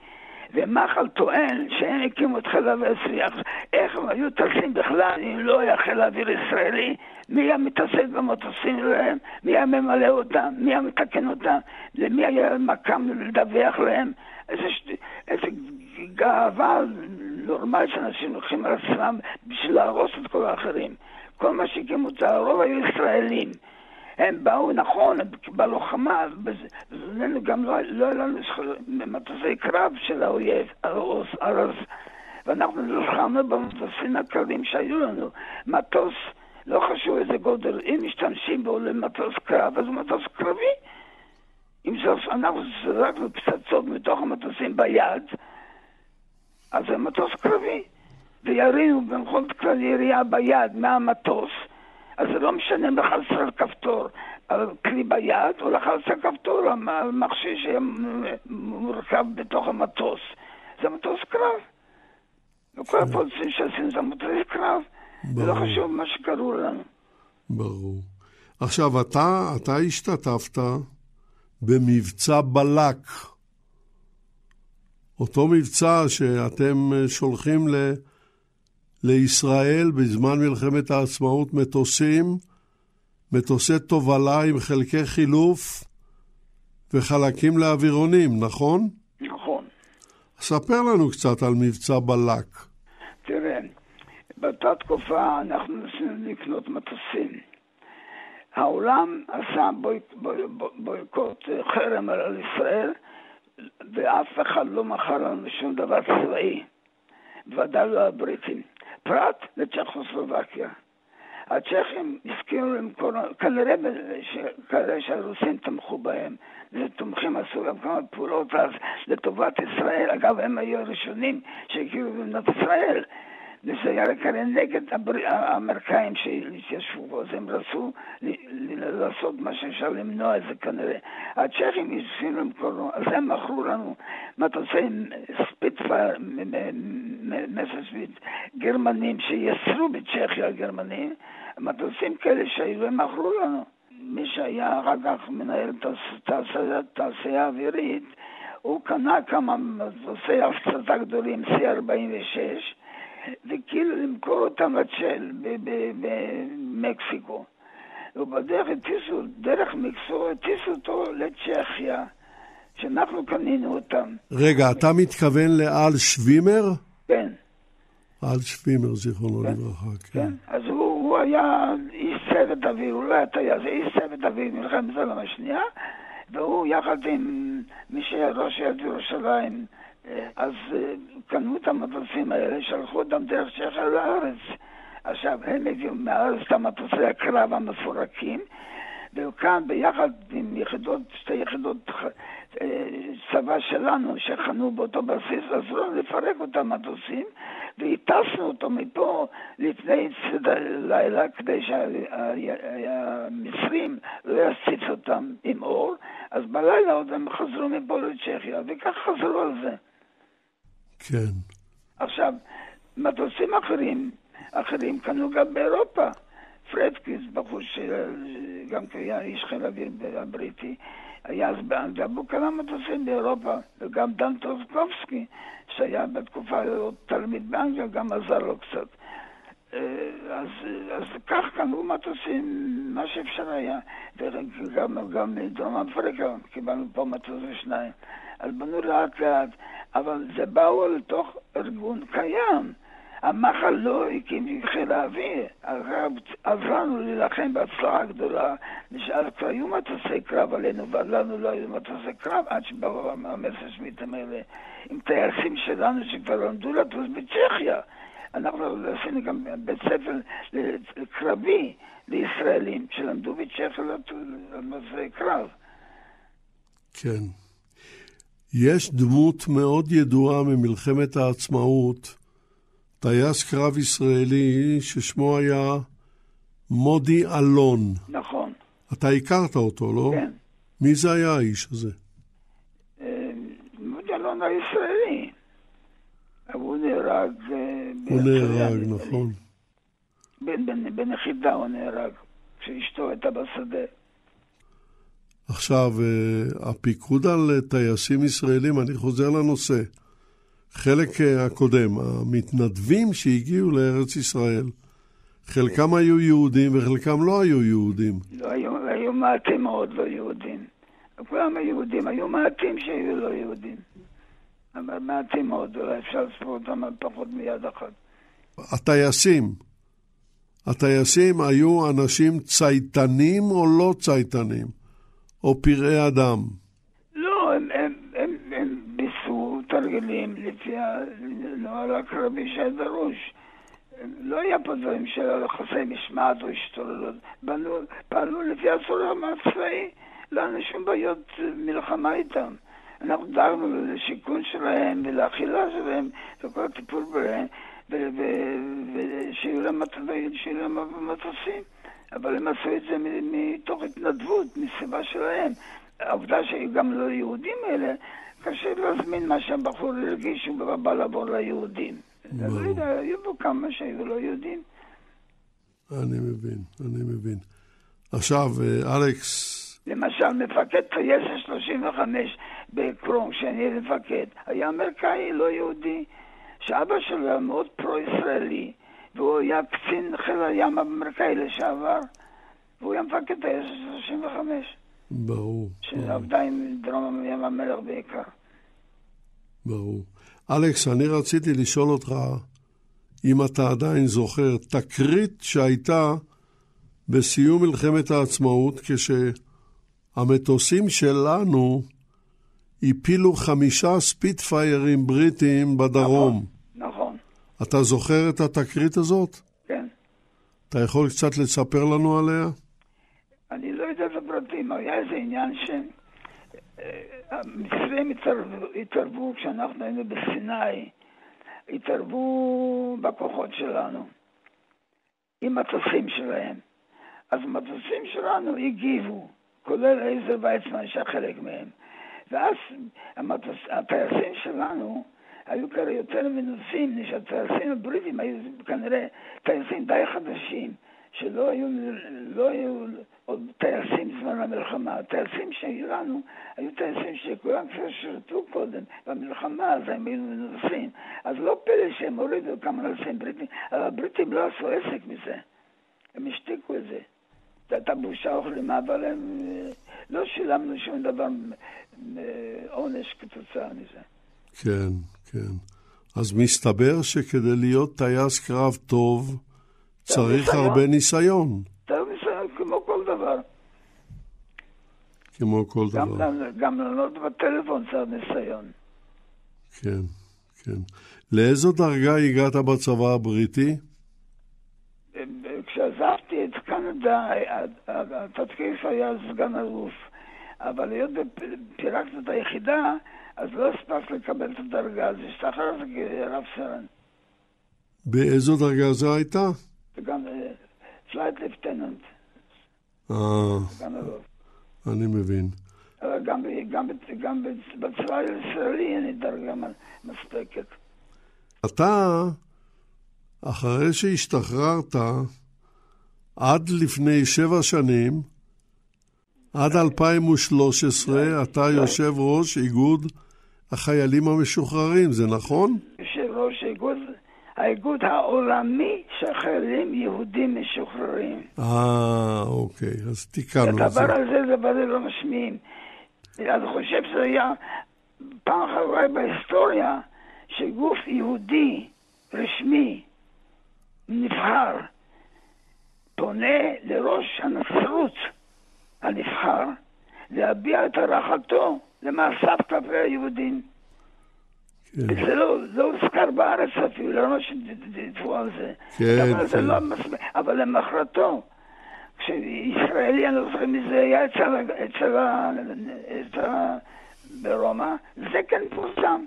ומחל טוען שהם הקימו את חיל האוויר הישראלי. איך הם היו טסים בכלל אם לא היה חיל האוויר ישראלי? מי היה מתעסק במטוסים שלהם? מי היה ממלא אותם? מי היה מתקן אותם? למי היה מקם לדווח להם? איזה. איזה גאווה נורמלית שאנשים לוקחים על עצמם בשביל להרוס את כל האחרים. כל מה שהקימו את הרוב היו ישראלים. הם באו, נכון, בלוחמה, לנו גם לא, לא היה לנו מטוסי קרב של האויב, הרוס, הרס, ואנחנו נלחמנו במטוסים הקרים שהיו לנו. מטוס, לא חשוב איזה גודל, אם משתמשים בו למטוס קרב, אז הוא מטוס קרבי. אם אנחנו זרקנו פצצות מתוך המטוסים ביד, אז זה מטוס קרבי. וירינו במכונת כלל ירייה ביד מהמטוס, אז זה לא משנה אם לחץ על כפתור על כלי ביד או לחץ על כפתור על מכשיר שהיה מורכב בתוך המטוס. זה מטוס קרב. וכל הפולצים שעשינו זה מטוס קרב. זה לא. חשוב מה שקראו לנו. ברור. עכשיו, אתה, אתה השתתפת במבצע בלק. אותו מבצע שאתם אה, שולחים ל, לישראל בזמן מלחמת העצמאות מטוסים, מטוסי תובלה עם חלקי חילוף וחלקים לאווירונים, נכון? נכון. ספר לנו קצת על מבצע בלק. תראה, באותה תקופה אנחנו ניסינו לקנות מטוסים. העולם עשה בוי- בוי- בוי- בויקוט אה, חרם על ישראל, ואף אחד לא מכר לנו שום דבר צבאי. בוודאי לא הבריטים. פרט לצ'כוסלובקיה. הצ'כים הסכימו למכור, כנראה שהרוסים תמכו בהם, ותומכים עשו גם כמה פעולות אז לטובת ישראל. אגב, הם היו הראשונים שהגיעו למדינת ישראל. היה כנראה נגד האמריקאים שהתיישבו בו, אז הם רצו לעשות מה שאפשר למנוע את זה כנראה. הצ'כים התחילו למכור, אז הם מכרו לנו מטוסי ספיטפייר, מסרשמיט, גרמנים שיצרו בצ'כיה הגרמנים, מטוסים כאלה שהיו, הם מכרו לנו. מי שהיה אחר כך מנהל תעשייה אווירית, הוא קנה כמה מטוסי הפצצה גדולים, C-46, וכאילו למכור אותם לצ'ל במקסיקו. ובדרך הטיסו, דרך מקסיקו, הטיסו אותו לצ'כיה, שאנחנו קנינו אותם. רגע, אתה מתכוון לאל שווימר? כן. אל שווימר, זיכרונו כן. לברכה, כן. כן, אז הוא, הוא היה איש צוות אוויר, הוא לא היה טייס, זה איש צוות אוויר במלחמת העולם השנייה, והוא יחד עם מי שהיה ראש עיריית ירושלים, אז אה, קנו את המטוסים האלה, שלחו אותם דרך צ'כיה לארץ. עכשיו, הם הביאו מהארץ את המטוסי הקרב המפורקים, והוא כאן ביחד עם יחידות, שתי יחידות אה, צבא שלנו שחנו באותו בסיס, עזרו לפרק אותם מטוסים, והטסנו אותו מפה לפני צד הלילה כדי שהמצרים לא יציץ אותם עם אור, אז בלילה עוד הם חזרו מפה לצ'כיה, וכך חזרו על זה. כן. עכשיו, מטוסים אחרים, אחרים קנו גם באירופה. פרדקיס, בחור שגם כן היה איש חיל אוויר הבריטי, היה אז באנגליה, והוא קנה מטוסים באירופה, וגם דן טרוסקובסקי, שהיה בתקופה עוד תלמיד באנגליה, גם עזר לו קצת. אה, אז, אז כך קנו מטוסים, מה שאפשר היה. וגם גם מדרום אפריקה קיבלנו פה מטוס ושניים. אז בנו לאט לאט, אבל זה באו לתוך ארגון קיים. המחל לא הקים חיל האוויר, עזרנו להילחם בהצלחה גדולה, אז כבר היו מטוסי קרב עלינו, ולנו לא היו מטוסי קרב עד שבאו המסרשמיטים האלה עם טייסים שלנו שכבר למדו לטוס בצ'כיה. אנחנו עשינו גם בית ספר קרבי לישראלים שלמדו בצ'כיה לטוס קרב. כן. יש דמות מאוד ידועה ממלחמת העצמאות, טייס קרב ישראלי ששמו היה מודי אלון. נכון. אתה הכרת אותו, לא? כן. מי זה היה האיש הזה? אה, מודי אלון הישראלי. הוא נהרג... אה, הוא נהרג. נכון. בנחיתה הוא נהרג, כשאשתו הייתה בשדה. עכשיו, אה, הפיקוד על טייסים ישראלים, אני חוזר לנושא. חלק אה, הקודם, המתנדבים שהגיעו לארץ ישראל, חלקם היו יהודים וחלקם לא היו יהודים. לא היו, היו מעטים מאוד לא יהודים. כולם היו יהודים, היו מעטים שהיו לא יהודים. אבל מעטים מאוד, אולי אפשר לספור אותם על פחות מיד אחת. הטייסים, הטייסים היו אנשים צייתנים או לא צייתנים? או פראי אדם? לא, הם, הם, הם, הם ביצעו תרגילים לפי הנוהל הקרבי שהיה דרוש. לא היה פה דברים של יחסי משמעת או השתוללות. פעלו לפי הסולם הצבאי, לא היה שום בעיות מלחמה איתם. אנחנו דאגנו לשיכון שלהם ולאכילה שלהם וכל הטיפול בהם ושיהיו להם מטוסים. אבל הם עשו את זה מתוך התנדבות, מסיבה שלהם. העובדה שגם לא יהודים אלה, קשה להזמין מה שהבחור הרגיש שהוא בא לעבור ליהודים. אני לא יודע, היו פה כמה שהיו לא יהודים. אני מבין, אני מבין. עכשיו, אה, אלכס, למשל, מפקד טייסת 35 בקרום, כשאני הייתי מפקד, היה אמריקאי, לא יהודי, שאבא שלו היה מאוד פרו-ישראלי, והוא היה קצין חיל הים האמריקאי לשעבר, והוא היה מפקד טייסת 35, ברור, שעבדה עם דרום ים המלח בעיקר. ברור. אלכס, אני רציתי לשאול אותך, אם אתה עדיין זוכר, תקרית שהייתה בסיום מלחמת העצמאות, כשהמטוסים שלנו הפילו חמישה ספיטפיירים בריטיים בדרום. נכון. אתה זוכר את התקרית הזאת? כן. אתה יכול קצת לספר לנו עליה? אני לא יודע את הפרטים, היה איזה עניין שהמצרים התערבו, התערבו כשאנחנו היינו בסיני, התערבו בכוחות שלנו, עם מטוסים שלהם. אז המטוסים שלנו הגיבו, כולל עזר ויצמן שהיה חלק מהם. ואז המטוס, הטייסים שלנו היו כאלה יותר מנוסים, שהטייסים הבריטים היו כנראה טייסים די חדשים, שלא היו, לא היו עוד טייסים בזמן המלחמה. הטייסים שלנו היו טייסים שכולם כבר שירתו קודם במלחמה, אז הם היו מנוסים. אז לא פלא שהם הורידו כמה נוסעים בריטים, אבל הבריטים לא עשו עסק מזה. הם השתיקו את זה. את הבושה וכלימה, אבל הם, אה, לא שילמנו שום דבר אה, עונש כתוצאה מזה. כן, כן. אז מסתבר שכדי להיות טייס קרב טוב, צריך ניסיון. הרבה ניסיון, טוב, ניסיון כמו כל דבר. כמו כל גם, דבר. גם לענות בטלפון צריך ניסיון. כן, כן. לאיזו דרגה הגעת בצבא הבריטי? כשעזבתי את קנדה, התפקיד היה סגן אלוף, אבל היות ופירקנו את היחידה, אז לא הספקתי לקבל את הדרגה, אז השתחררתי כרב סרן, באיזו דרגה זו הייתה? וגם flight lieutenant, אה, אלוף. אני מבין. גם, גם, גם בצבא הישראלי אין לי דרגה מספקת. אתה, אחרי שהשתחררת, עד לפני שבע שנים, עד 2013, אתה יושב ראש איגוד החיילים המשוחררים, זה נכון? יושב ראש האיגוד, האיגוד העולמי של חיילים יהודים משוחררים. אה, אוקיי, אז תיקנו את זה. הדבר הזה, דבר לא משמיעים. אני חושב שזה היה פעם אחת בהיסטוריה שגוף יהודי רשמי נבחר פונה לראש הנצרות הנבחר להביע את הערכתו למעשיו כלפי היהודים. כן, זה לא, לא הוזכר בארץ אפילו, לא שדיברו על זה. כן, אבל זה כן. לא מספיק, אבל למחרתו, כשישראלי, אני לא זוכר מי זה היה אצל, ה- אצל, אצל ברומא, זה כן פורסם.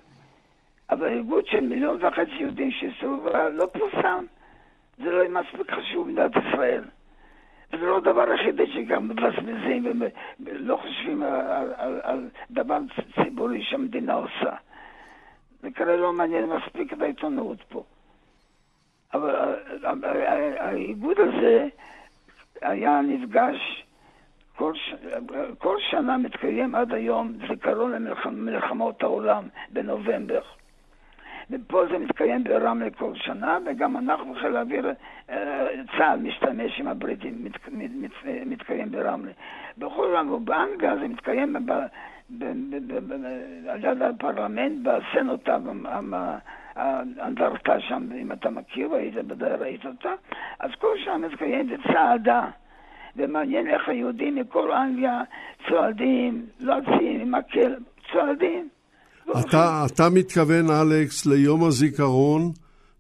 אבל איגוד של מיליון וחצי יהודים שהסתובבו לא פורסם. זה לא מספיק חשוב במדינת ישראל. וזה לא הדבר היחידי שגם מבזבזים ולא חושבים על, על, על, דבר ציבורי שהמדינה עושה. זה כנראה לא מעניין מספיק את העיתונות פה. אבל האיגוד הזה היה נפגש, כל. כל שנה מתקיים עד היום זיכרון למלחמות העולם בנובמבר. ופה זה מתקיים ברמלה כל שנה, וגם אנחנו, חיל האוויר, אה, צה"ל משתמש עם הבריטים, מת, מת, מת, מתקיים ברמלה. בכל העולם, באנגליה זה מתקיים ב, על יד הפרלמנט, המ- האנדרטה שם, אם אתה מכיר, היית בוודאי ראית אותה, אז כל שנה מתקיים בצעדה. ומעניין איך היהודים מכל אנגליה צועדים, לא רצים עם מקל, צועדים. אתה, אתה מתכוון, אלכס, ליום הזיכרון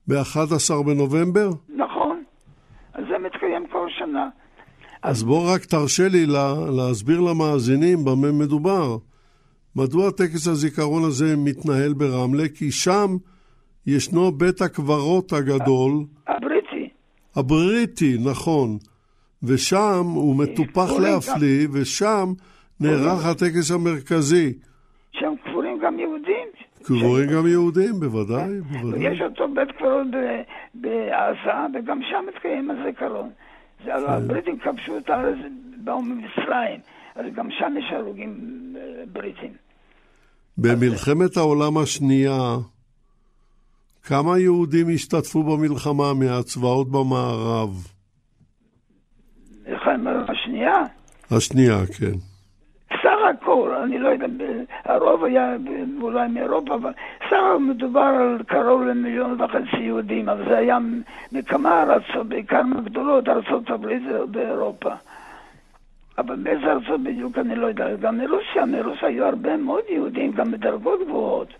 ב-11 בנובמבר? נכון, אז זה מתקיים כל שנה. אז בוא רק תרשה לי לה, להסביר למאזינים במה מדובר. מדוע טקס הזיכרון הזה מתנהל ברמלה? כי שם ישנו בית הקברות הגדול, הבריטי, הבריטי, נכון, ושם הוא מטופח קבורים להפליא, ושם נערך הטקס המרכזי. יהודים. קבורים גם יהודים, בוודאי, בוודאי. ויש אותו בית קברות בעזה, וגם שם מתקיים הזיכרון. זה הלוא הבריטים כבשו את הארץ, באו ממצרים, אז גם שם יש הרוגים אה, בריטים. במלחמת העולם השנייה, כמה יהודים השתתפו במלחמה מהצבאות במערב? מלחמת השנייה, השנייה, כן. סך הכל, אני לא יודע, הרוב היה אולי מאירופה, אבל סך הכל מדובר על קרוב למיליון וחצי יהודים, אבל זה היה מכמה ארצות, בעיקר מהגדולות, ארצות הברית ואירופה. אבל באיזה ארצות בדיוק אני לא יודע, גם מרוסיה, מרוסיה היו הרבה מאוד יהודים, גם בדרגות גבוהות.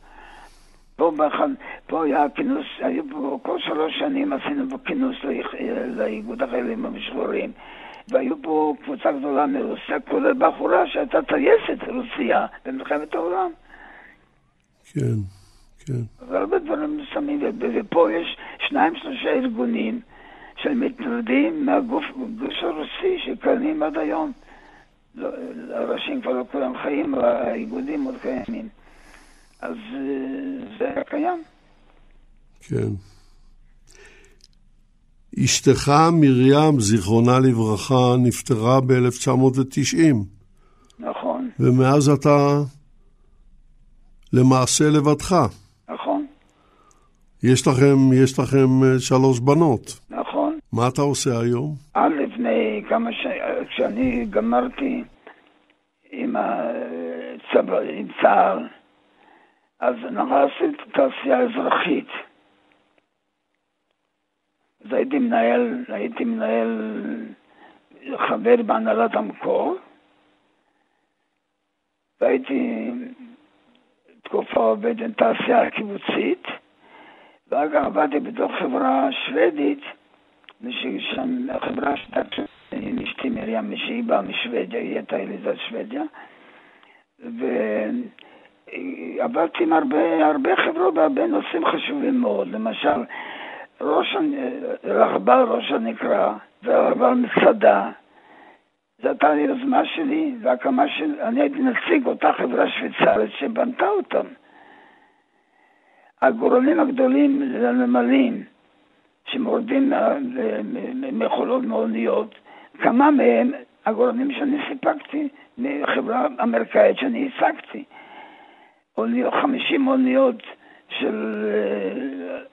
פה, באחד, פה היה כינוס, היו פה כל שלוש שנים עשינו כינוס לאיגוד החיילים המשוחררים. והיו פה קבוצה גדולה מרוסיה, כולל בחורה שהייתה טייסת רוסיה במלחמת העולם. כן, כן. והרבה דברים שמים, ופה יש שניים, שלושה ארגונים של מתנגדים מהגוף הרוסי שקיימים עד היום. לא, הראשים כבר לא כולם חיים, האיגודים עוד קיימים. אז אה, זה היה קיים. כן. אשתך מרים, זיכרונה לברכה, נפטרה ב-1990. נכון. ומאז אתה למעשה לבדך. נכון. יש לכם, יש לכם אה, שלוש בנות. נכון. מה אתה עושה היום? עד לפני כמה שנים, כשאני גמרתי עם הצבא, עם צה"ל, אז נכנסתי לתעשייה אזרחית. אז הייתי מנהל, הייתי מנהל, חבר בהנהלת המקור, והייתי תקופה עובד עם תעשייה קיבוצית, ואחר כך עבדתי בתוך חברה שוודית, ושם החברה שהייתה עם אשתי מרים, שהיא באה משוודיה, היא הייתה ילידת שוודיה, ועבדתי עם הרבה, הרבה חברות בהרבה נושאים חשובים מאוד, למשל ראש, רכבל ראש הנקרא ורכבל מצדה. זו הייתה היוזמה שלי והקמה של... אני הייתי נציג אותה חברה שוויצרית שבנתה אותם. הגורלים הגדולים לנמלים שמורדים מחולות מאוניות, כמה מהם הגורלים שאני סיפקתי מחברה אמריקאית שאני הצגתי. 50 אוניות של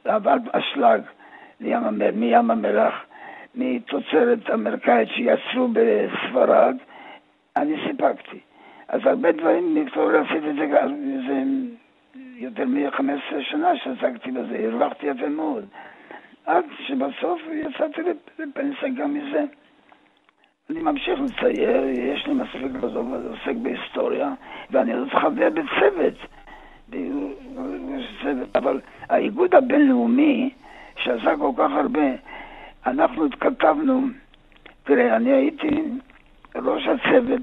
אה, אשלג מים המלח מתוצרת אמריקאית שיצרו בספרד, אני סיפקתי. אז הרבה דברים, מקצועי עשיתי את זה, זה יותר מ-15 שנה שעסקתי בזה, הרווחתי יפה מאוד. עד שבסוף יצאתי לפנסיה גם מזה. אני ממשיך לצייר, יש לי מספיק בזאת, עוסק בהיסטוריה, ואני עוד חבר בצוות. אבל האיגוד הבינלאומי, שעשה כל כך הרבה, אנחנו התכתבנו, תראה, אני הייתי ראש הצוות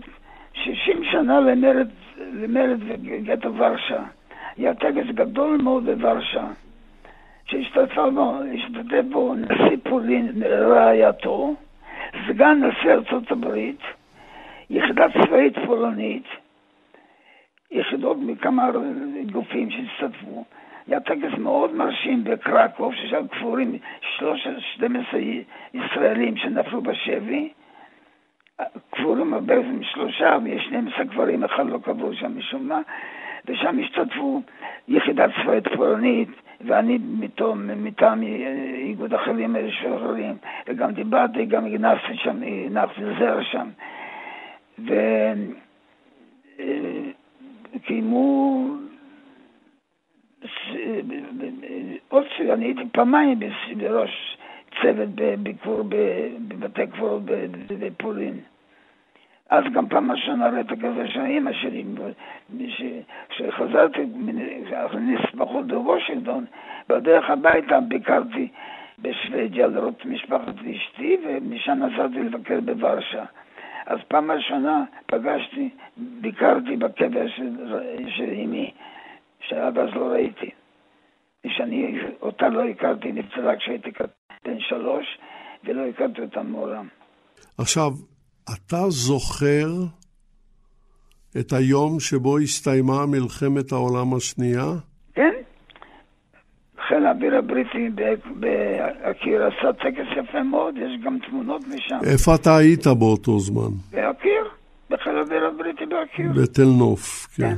60 שנה למרד, למרד וגטו ורשה. היה טקס גדול מאוד בוורשה, שהשתתף בו נשיא פולין רעייתו, סגן נשיא ארצות הברית, יחידה צבאית פולנית, יחידות מכמה גופים שהשתתפו. היה טקס מאוד מרשים בקרקוב, ששם קפורים 12 ישראלים שנפלו בשבי. קבורים הרבה עם שלושה, ויש 12 קברים, אחד לא קבור שם משום מה, ושם השתתפו יחידה צבאית פולנית, ואני מטעם איגוד החיילים המשוחררים, וגם דיברתי, גם הגנפתי שם, הנחתי זר שם. וקיימו עוד שאני הייתי פעמיים בראש צוות בביקור בבתי קברות בפולין. אז גם פעם ראשונה ראיתי כזה של אימא שלי, כשחזרתי נספחות בוושינגטון, בדרך הביתה ביקרתי בשוודיה לראות משפחת אשתי, ומשם נסעתי לבקר בוורשה. אז פעם ראשונה פגשתי, ביקרתי בקבר של אמי, שעד אז לא ראיתי. שאני, אותה לא הכרתי, נפצלה כשהייתי בן שלוש, ולא הכרתי אותה מעולם. עכשיו, אתה זוכר את היום שבו הסתיימה מלחמת העולם השנייה? חיל האוויר הבריטי באקיר עשה טקס יפה מאוד, יש גם תמונות משם. איפה אתה היית באותו זמן? באקיר, בחיל האוויר הבריטי באקיר. בתל נוף, כן. כן.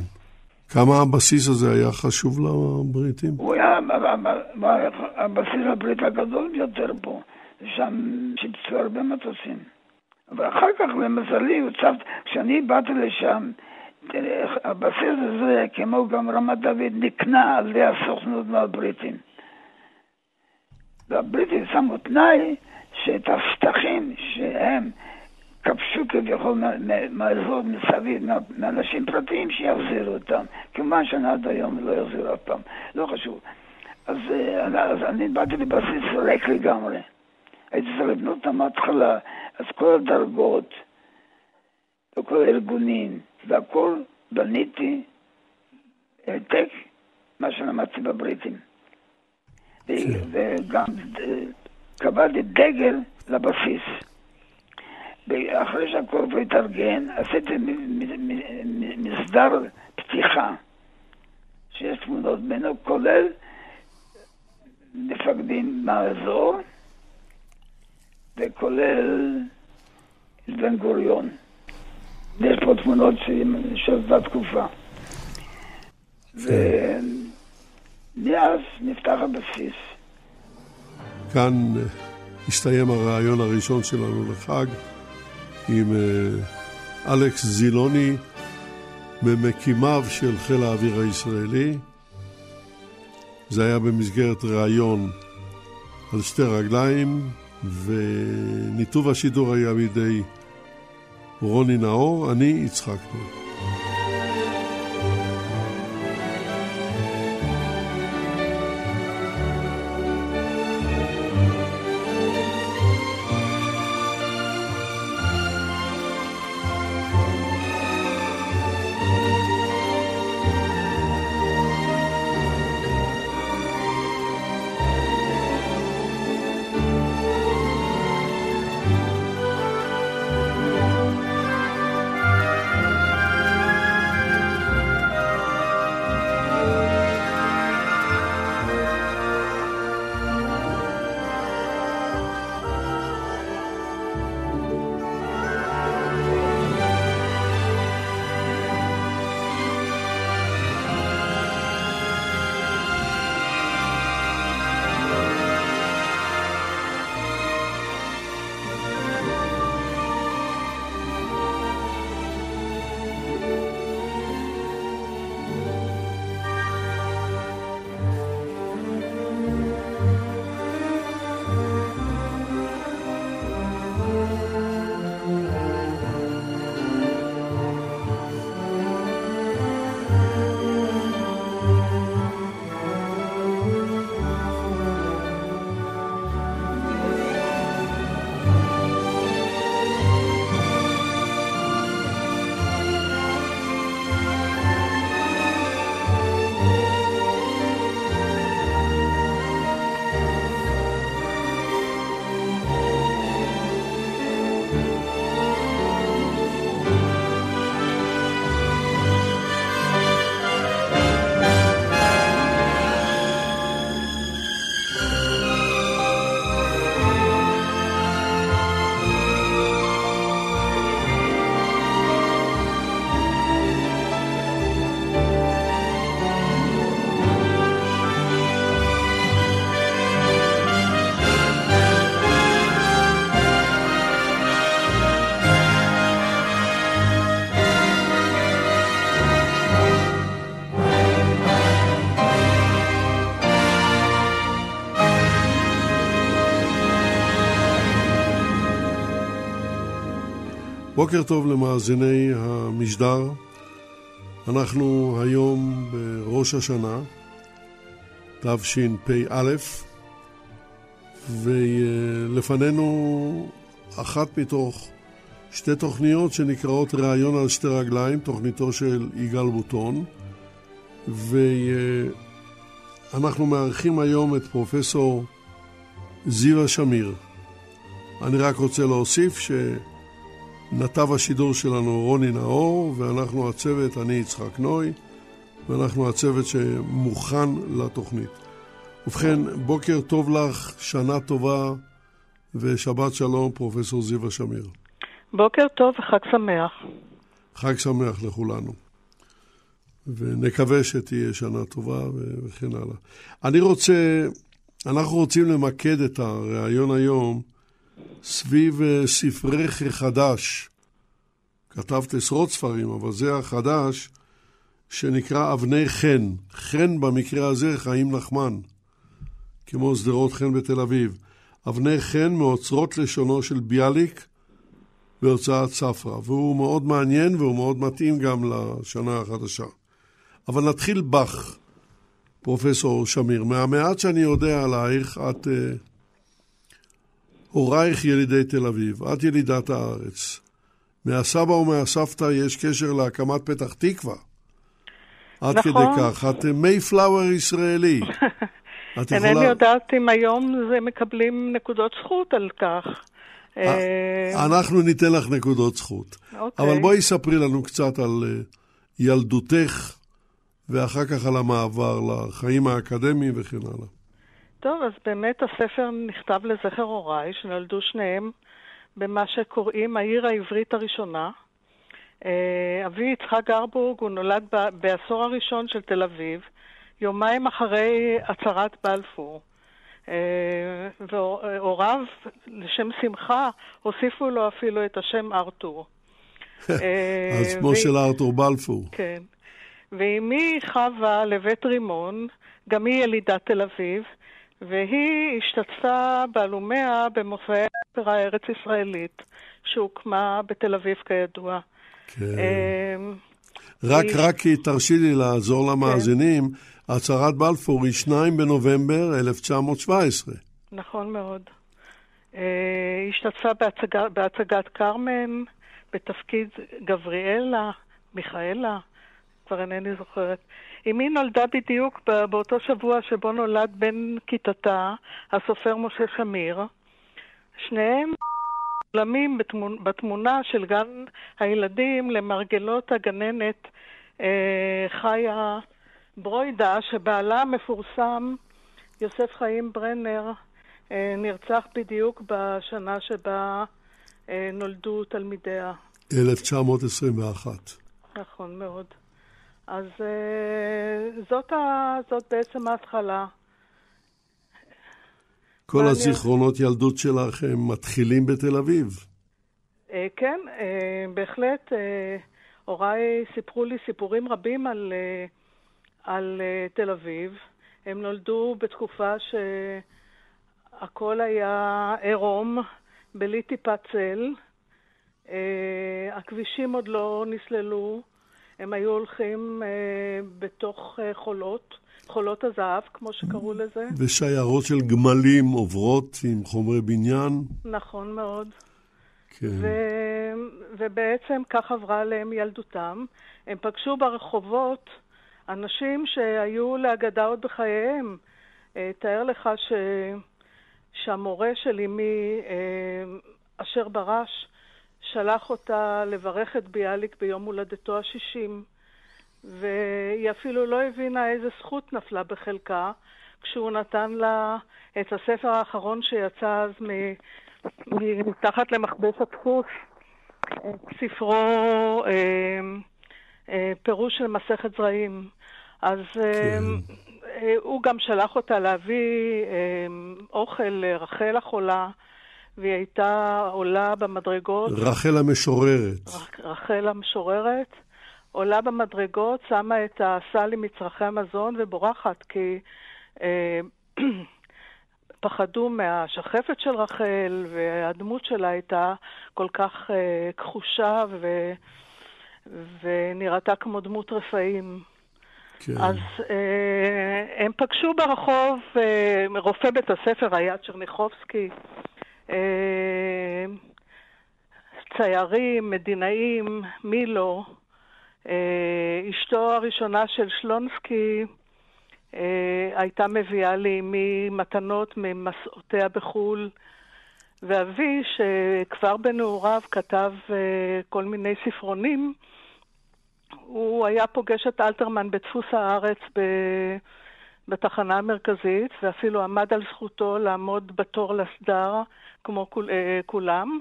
כמה הבסיס הזה היה חשוב לבריטים? הוא היה הבסיס הבריטי הגדול ביותר פה. שם שיפצו הרבה מטוסים. אבל אחר כך, למזלי, כשאני באתי לשם, הבסיס הזה, כמו גם רמת דוד, נקנה על ידי הסוכנות מהבריטים. והבריטים שמו תנאי שאת השטחים שהם כבשו כביכול מהאזור מסביב, מאנשים פרטיים שיחזירו אותם. כמובן שאני עד היום לא יחזיר אף פעם, לא חשוב. אז, אה, אז אני באתי לבסיס ריק לגמרי. הייתי צריך לבנות אותם מההתחלה, אז כל הדרגות וכל הארגונים והכל בניתי העתק מה שלמדתי בבריטים. וגם אה, קבעתי דגל לבסיס. אחרי שהקורפו התארגן, עשיתי מסדר פתיחה, שיש תמונות ממנו, כולל מפקדים מהאזור, וכולל בן גוריון. יש פה תמונות של אותה תקופה. ומאז נפתח הבסיס. כאן אה, הסתיים הרעיון הראשון שלנו לחג עם אה, אלכס זילוני, ממקימיו של חיל האוויר הישראלי. זה היה במסגרת ראיון על שתי רגליים, וניתוב השידור היה בידי רוני נאור, אני יצחק נאור. בוקר טוב למאזיני המשדר. אנחנו היום בראש השנה, תשפ"א, ולפנינו אחת מתוך שתי תוכניות שנקראות ראיון על שתי רגליים, תוכניתו של יגאל בוטון, ואנחנו מארחים היום את פרופסור זיווה שמיר. אני רק רוצה להוסיף ש... נתב השידור שלנו רוני נאור, ואנחנו הצוות, אני יצחק נוי, ואנחנו הצוות שמוכן לתוכנית. ובכן, בוקר טוב לך, שנה טובה ושבת שלום, פרופסור זיווה שמיר. בוקר טוב וחג שמח. חג שמח לכולנו. ונקווה שתהיה שנה טובה וכן הלאה. אני רוצה, אנחנו רוצים למקד את הריאיון היום סביב אה, ספרך החדש. כתבת עשרות ספרים, אבל זה החדש, שנקרא אבני חן. חן במקרה הזה חיים נחמן, כמו שדרות חן בתל אביב. אבני חן מאוצרות לשונו של ביאליק, בהוצאת ספרא, והוא מאוד מעניין והוא מאוד מתאים גם לשנה החדשה. אבל נתחיל בך, פרופסור שמיר. מהמעט שאני יודע עלייך, את... Uh, הורייך ילידי תל אביב, את ילידת הארץ. מהסבא ומהסבתא יש קשר להקמת פתח תקווה. עד נכון. כדי כך, את מייפלאואר ישראלי. <laughs> את יכולה... אינני יודעת אם היום זה מקבלים נקודות זכות על כך. אה, אנחנו ניתן לך נקודות זכות. אוקיי. אבל בואי ספרי לנו קצת על אה, ילדותך, ואחר כך על המעבר לחיים האקדמיים וכן הלאה. טוב, אז באמת הספר נכתב לזכר הוריי, שנולדו שניהם במה שקוראים העיר העברית הראשונה. אה, אבי יצחק גרבורג, הוא נולד בעשור הראשון של תל אביב, יומיים אחרי הצהרת בלפור. אה, והוריו, לשם שמחה, הוסיפו לו אפילו את השם ארתור. <laughs> אה, על שמו של ארתור בלפור. כן. ואימי חווה לבית רימון, גם היא ילידת תל אביב, והיא השתתפה בהלומיה במופעי האופרה הארץ-ישראלית, שהוקמה בתל אביב כידוע. כן. אמ, רק, היא... רק תרשי לי לעזור למאזינים, כן. הצהרת בלפור היא 2 בנובמבר 1917. נכון מאוד. היא אה, השתתפה בהצגה, בהצגת קרמן, בתפקיד גבריאלה, מיכאלה, כבר אינני זוכרת. אמי נולדה בדיוק באותו שבוע שבו נולד בן כיתתה, הסופר משה שמיר. שניהם עולמים בתמונה של גן הילדים למרגלות הגננת אה, חיה ברוידה, שבעלה המפורסם, יוסף חיים ברנר, אה, נרצח בדיוק בשנה שבה אה, נולדו תלמידיה. 1921. נכון מאוד. אז uh, זאת, ה, זאת בעצם ההתחלה. כל הזיכרונות אני... ילדות שלך הם מתחילים בתל אביב. Uh, כן, uh, בהחלט. Uh, הוריי סיפרו לי סיפורים רבים על, uh, על uh, תל אביב. הם נולדו בתקופה שהכל היה עירום, בלי טיפת צל. Uh, הכבישים עוד לא נסללו. הם היו הולכים אה, בתוך אה, חולות, חולות הזהב, כמו שקראו לזה. ושיירות של גמלים עוברות עם חומרי בניין. נכון מאוד. כן. ו... ובעצם כך עברה עליהם ילדותם. הם פגשו ברחובות אנשים שהיו לאגדה עוד בחייהם. אה, תאר לך ש... שהמורה של אמי, אשר ברש, שלח אותה לברך את ביאליק ביום הולדתו השישים, והיא אפילו לא הבינה איזה זכות נפלה בחלקה כשהוא נתן לה את הספר האחרון שיצא אז מתחת למכבש הדפוס, ספרו אה, אה, פירוש של מסכת זרעים. אז אה, כן. אה, הוא גם שלח אותה להביא אה, אוכל לרחל החולה. והיא הייתה עולה במדרגות. רחל המשוררת. רחל המשוררת. עולה במדרגות, שמה את הסל עם מצרכי המזון ובורחת, כי אה, <clears throat> פחדו מהשחפת של רחל, והדמות שלה הייתה כל כך אה, כחושה ו, ונראתה כמו דמות רפאים. כן. אז אה, הם פגשו ברחוב, אה, רופא בית הספר היה צ'רניחובסקי, ציירים, מדינאים, מילו, אה, אשתו הראשונה של שלונסקי אה, הייתה מביאה לי ממתנות ממסעותיה בחו"ל, ואבי, שכבר בנעוריו כתב כל מיני ספרונים, הוא היה פוגש את אלתרמן בדפוס הארץ ב... בתחנה המרכזית, ואפילו עמד על זכותו לעמוד בתור לסדר, כמו כול, אה, כולם.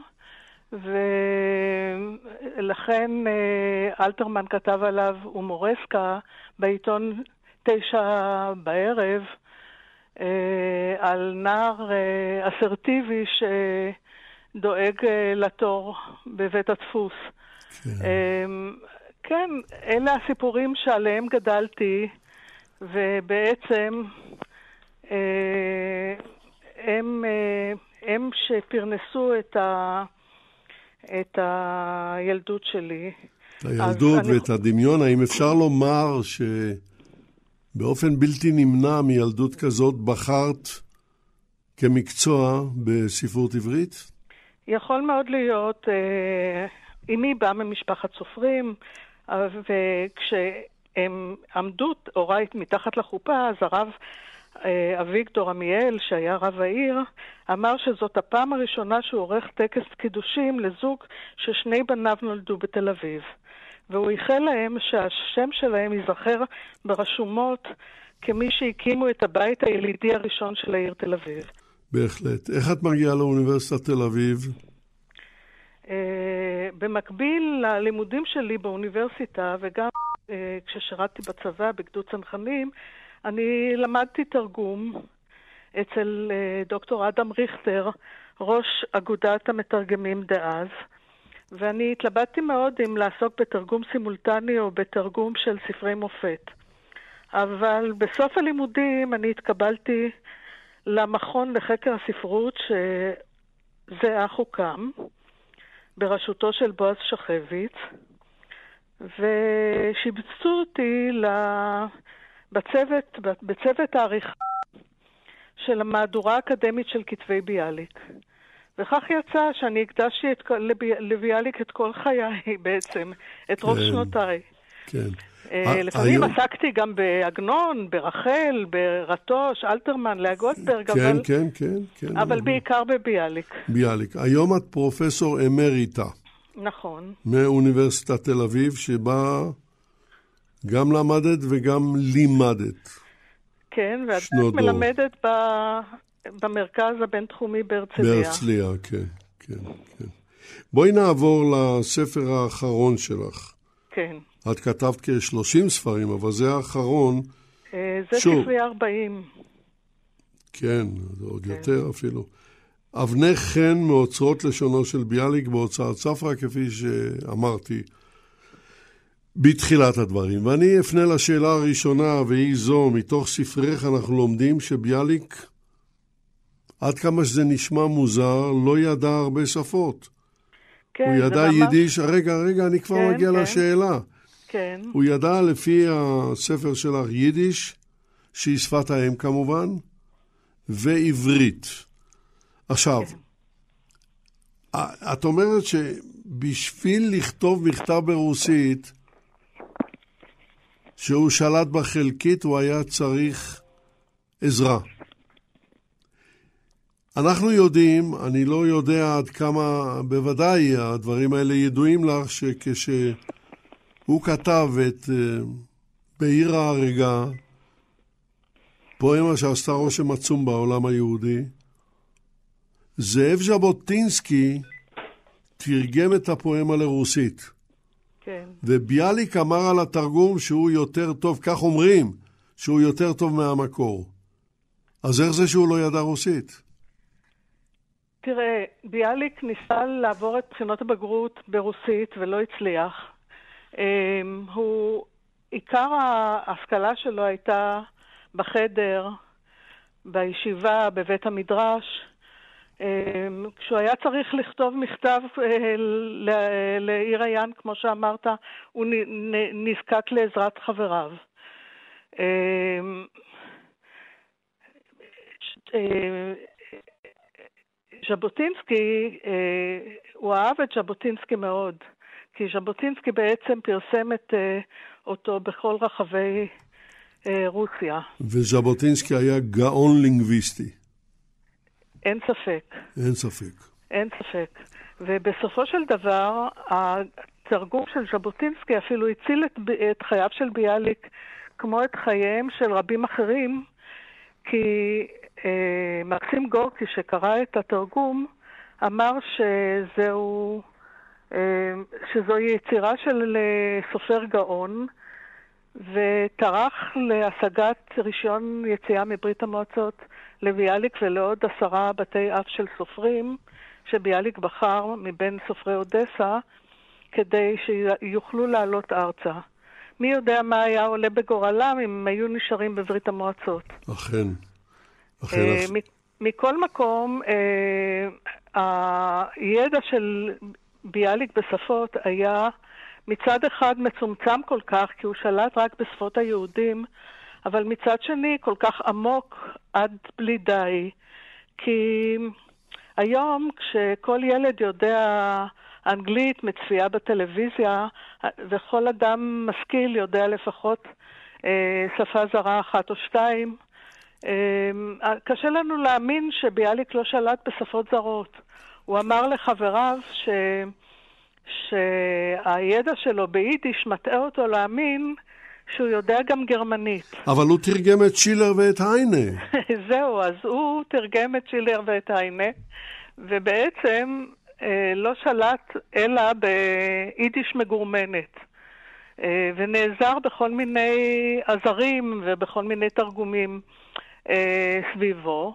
ולכן אה, אלתרמן כתב עליו הומורסקה בעיתון תשע בערב, אה, על נער אסרטיבי שדואג לתור בבית הדפוס. כן. כן, אלה הסיפורים שעליהם גדלתי. ובעצם אה, הם, אה, הם שפרנסו את, ה, את הילדות שלי. את הילדות ואת הדמיון, האם אפשר לומר שבאופן בלתי נמנע מילדות כזאת בחרת כמקצוע בספרות עברית? יכול מאוד להיות, אה, אמי באה ממשפחת סופרים, אה, וכשהם עמדו, הוריי, מתחת לחופה, אז הרב אה, אביגדור עמיאל, שהיה רב העיר, אמר שזאת הפעם הראשונה שהוא עורך טקס קידושים לזוג ששני בניו נולדו בתל אביב. והוא איחל להם שהשם שלהם ייזכר ברשומות כמי שהקימו את הבית הילידי הראשון של העיר תל אביב. בהחלט. איך את מגיעה לאוניברסיטת תל אביב? Uh, במקביל ללימודים שלי באוניברסיטה, וגם uh, כששירתתי בצבא בגדוד צנחנים, אני למדתי תרגום אצל uh, דוקטור אדם ריכטר, ראש אגודת המתרגמים דאז, ואני התלבטתי מאוד אם לעסוק בתרגום סימולטני או בתרגום של ספרי מופת. אבל בסוף הלימודים אני התקבלתי למכון לחקר הספרות, שזה אך הוקם, בראשותו של בועז שחביץ, ושיבצו אותי בצוות, בצוות העריכה של המהדורה האקדמית של כתבי ביאליק. וכך יצא שאני הקדשתי את, לביאליק את כל חיי בעצם, את רוב כן, שנותיי. כן. אה, לפעמים עסקתי גם בעגנון, ברחל, ברטוש, אלתרמן, לאה גולדברג, כן, אבל... כן, כן, כן. אבל בעיקר בביאליק. ביאליק. היום את פרופסור אמריטה. נכון. מאוניברסיטת תל אביב, שבה גם למדת וגם לימדת. כן, ואת מלמדת ב... במרכז הבינתחומי בהרצליה. בהרצליה, כן, כן, כן. בואי נעבור לספר האחרון שלך. כן. את כתבת כ-30 ספרים, אבל זה האחרון. אה, זה שוב, ספרי 40. כן, זה עוד כן. יותר אפילו. אבני חן מאוצרות לשונו של ביאליק בהוצאת ספרא, כפי שאמרתי בתחילת הדברים. ואני אפנה לשאלה הראשונה, והיא זו, מתוך ספרך אנחנו לומדים שביאליק, עד כמה שזה נשמע מוזר, לא ידע הרבה שפות. כן, הוא ידע ממש... יידיש, רגע, רגע, אני כבר כן, מגיע כן. לשאלה. כן. הוא ידע לפי הספר שלך יידיש, שהיא שפת האם כמובן, ועברית. עכשיו, כן. את אומרת שבשביל לכתוב מכתב ברוסית, שהוא שלט בה חלקית, הוא היה צריך עזרה. אנחנו יודעים, אני לא יודע עד כמה, בוודאי הדברים האלה ידועים לך, שכש... הוא כתב את uh, בעיר ההרגה, פואמה שעשתה רושם עצום בעולם היהודי. זאב ז'בוטינסקי תרגם את הפואמה לרוסית. כן. וביאליק אמר על התרגום שהוא יותר טוב, כך אומרים, שהוא יותר טוב מהמקור. אז איך זה שהוא לא ידע רוסית? תראה, ביאליק ניסה לעבור את בחינות הבגרות ברוסית ולא הצליח. אמ, הוא, עיקר ההשכלה שלו הייתה בחדר, בישיבה, בבית המדרש. אמ, כשהוא היה צריך לכתוב מכתב אה, לעיר עיין, כמו שאמרת, הוא נזקק לעזרת חבריו. אמ, אה, ז'בוטינסקי, אה, הוא אהב את ז'בוטינסקי מאוד. כי ז'בוטינסקי בעצם פרסם את uh, אותו בכל רחבי uh, רוסיה. וז'בוטינסקי היה גאון לינגוויסטי. אין ספק. אין ספק. אין ספק. ובסופו של דבר, התרגום של ז'בוטינסקי אפילו הציל את, את חייו של ביאליק כמו את חייהם של רבים אחרים, כי אה, מקסים גורקי, שקרא את התרגום, אמר שזהו שזוהי יצירה של אה, סופר גאון, וטרח להשגת רישיון יציאה מברית המועצות לביאליק ולעוד עשרה בתי אב של סופרים, שביאליק בחר מבין סופרי אודסה, כדי שיוכלו לעלות ארצה. מי יודע מה היה עולה בגורלם אם הם היו נשארים בברית המועצות. אכן. אכן. Uh, מכל מקום, הידע של ביאליק בשפות היה מצד אחד מצומצם כל כך, כי הוא שלט רק בשפות היהודים, אבל מצד שני כל כך עמוק עד בלי די. כי היום כשכל ילד יודע אנגלית מצפייה בטלוויזיה, וכל אדם משכיל יודע לפחות אה, שפה זרה אחת או שתיים, אה, קשה לנו להאמין שביאליק לא שלט בשפות זרות. הוא אמר לחבריו ש... שהידע שלו ביידיש מטעה אותו להאמין שהוא יודע גם גרמנית. אבל הוא תרגם את שילר ואת היינה. <laughs> זהו, אז הוא תרגם את שילר ואת היינה, ובעצם אה, לא שלט אלא ביידיש מגורמנת. אה, ונעזר בכל מיני עזרים ובכל מיני תרגומים אה, סביבו,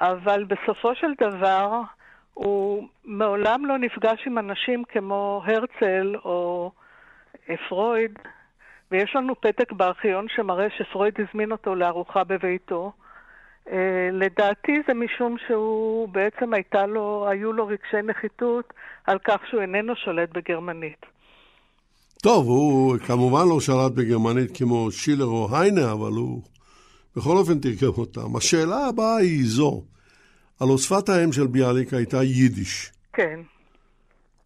אבל בסופו של דבר הוא מעולם לא נפגש עם אנשים כמו הרצל או פרויד, ויש לנו פתק בארכיון שמראה שפרויד הזמין אותו לארוחה בביתו. Uh, לדעתי זה משום שהוא בעצם הייתה לו, היו לו רגשי נחיתות על כך שהוא איננו שולט בגרמנית. טוב, הוא כמובן לא שלט בגרמנית כמו שילר או היינה, אבל הוא בכל אופן תרגם אותם. השאלה הבאה היא זו, הלוא שפת האם של ביאליק הייתה יידיש. כן.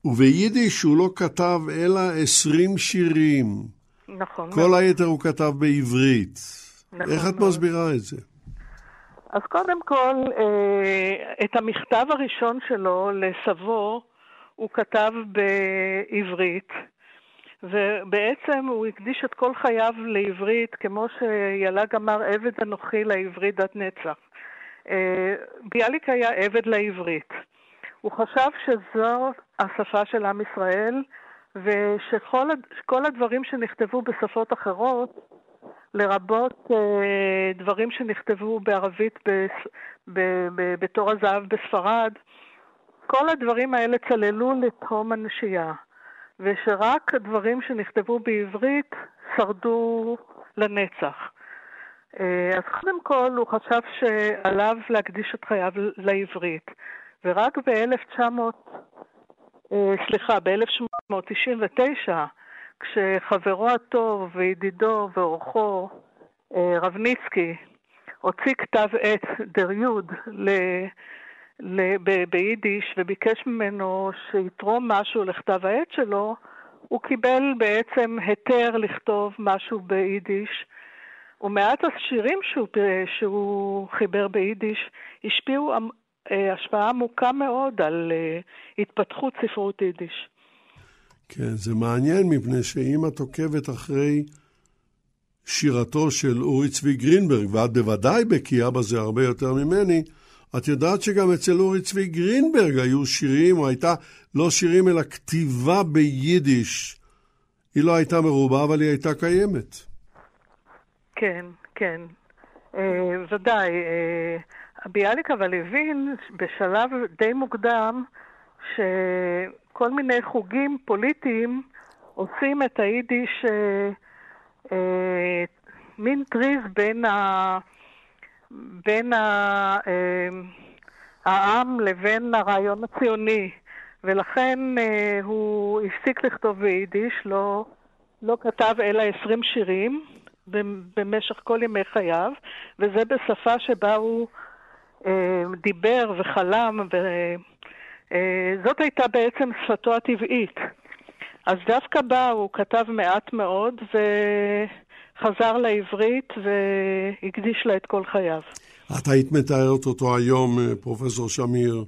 וביידיש הוא לא כתב אלא עשרים שירים. נכון. כל היתר הוא כתב בעברית. נכון איך את מאוד. מסבירה את זה? אז קודם כל, אה, את המכתב הראשון שלו לסבו הוא כתב בעברית, ובעצם הוא הקדיש את כל חייו לעברית, כמו שיל"ג אמר, עבד אנוכי לעברית עד נצח. אה, ביאליק היה עבד לעברית. הוא חשב שזו השפה של עם ישראל, ושכל הדברים שנכתבו בשפות אחרות, לרבות אה, דברים שנכתבו בערבית בתור הזהב בספרד, כל הדברים האלה צללו לתהום הנשייה, ושרק הדברים שנכתבו בעברית שרדו לנצח. אה, אז קודם כל הוא חשב שעליו להקדיש את חייו לעברית, ורק ב-1900, סליחה, ב-1899, כשחברו הטוב וידידו ואורחו, אה, רבניצקי, הוציא כתב עת, דר יוד, ל- ביידיש וביקש ממנו שיתרום משהו לכתב העת שלו, הוא קיבל בעצם היתר לכתוב משהו ביידיש, ומעט השירים שהוא, שהוא חיבר ביידיש השפיעו אה, השפעה עמוקה מאוד על אה, התפתחות ספרות יידיש. כן, זה מעניין מפני שאם את עוקבת אחרי שירתו של אורי צבי גרינברג, ואת בוודאי בקיאה בזה הרבה יותר ממני, את יודעת שגם אצל אורי צבי גרינברג היו שירים, או הייתה לא שירים אלא כתיבה ביידיש. היא לא הייתה מרובה, אבל היא הייתה קיימת. כן, כן. אה, ודאי. אה, ביאליק אבל הבין בשלב די מוקדם שכל מיני חוגים פוליטיים עושים את היידיש אה, מין טריז בין, ה, בין ה, העם לבין הרעיון הציוני, ולכן אה, הוא הפסיק לכתוב ביידיש, לא, לא כתב אלא עשרים שירים במשך כל ימי חייו, וזה בשפה שבה הוא אה, דיבר וחלם, וזאת הייתה בעצם שפתו הטבעית. אז דווקא בה הוא כתב מעט מאוד וחזר לעברית והקדיש לה את כל חייו. את היית מתארת אותו היום, אה, פרופסור שמיר,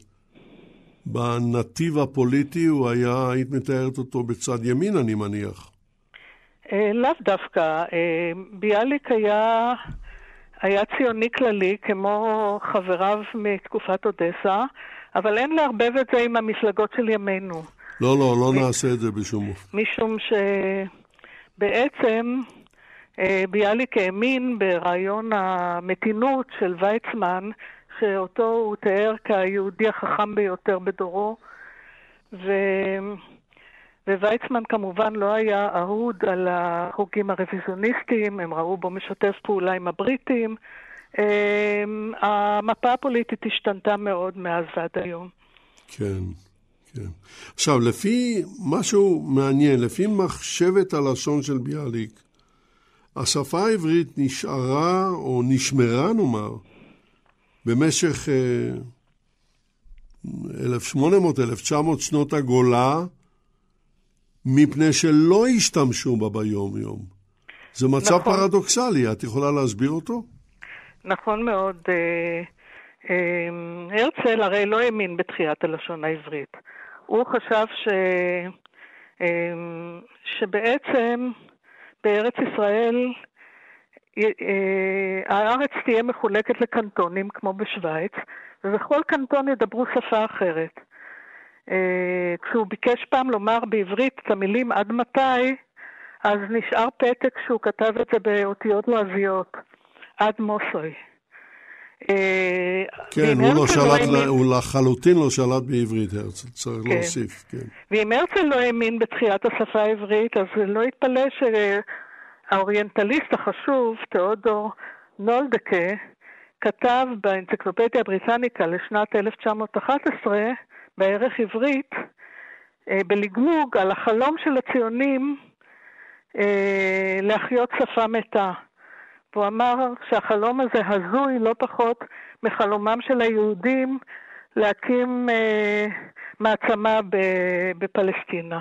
בנתיב הפוליטי, הוא היה, היית מתארת אותו בצד ימין, אני מניח. אה, לאו דווקא. אה, ביאליק היה, היה ציוני כללי, כמו חבריו מתקופת אודסה, אבל אין לערבב את זה עם המפלגות של ימינו. לא, לא, לא נעשה את זה בשום אופן. משום שבעצם אה, ביאליק האמין ברעיון המתינות של ויצמן, שאותו הוא תיאר כיהודי החכם ביותר בדורו, ו... וויצמן כמובן לא היה אהוד על החוגים הרוויזיוניסטיים, הם ראו בו משתף פעולה עם הבריטים. אה, המפה הפוליטית השתנתה מאוד מאז ועד היום. כן, כן. עכשיו, לפי משהו מעניין, לפי מחשבת הלשון של ביאליק, השפה העברית נשארה, או נשמרה נאמר, במשך 1800-1900 שנות הגולה, מפני שלא השתמשו בה ביום-יום. זה מצב נכון. פרדוקסלי, את יכולה להסביר אותו? נכון מאוד. אה, אה, הרצל הרי לא האמין בתחיית הלשון העברית. הוא חשב ש... אה, שבעצם בארץ ישראל הארץ תהיה מחולקת לקנטונים כמו בשוויץ, ובכל קנטון ידברו שפה אחרת. אה, כשהוא ביקש פעם לומר בעברית את המילים עד מתי, אז נשאר פתק שהוא כתב את זה באותיות לועזיות, עד מוסוי. אה, כן, הוא, לא שלט, האמין- הוא לחלוטין לא שלט בעברית, הרצל, צריך כן. להוסיף, כן. ואם הרצל לא האמין בתחיית השפה העברית, אז לא יתפלא שהאוריינטליסט החשוב, תיאודור נולדקה, כתב באנציקלופדיה הבריטניקה לשנת 1911, בערך עברית, אה, בלגלוג על החלום של הציונים אה, להחיות שפה מתה. והוא אמר שהחלום הזה הזוי לא פחות מחלומם של היהודים להקים אה, מעצמה ב- בפלסטינה.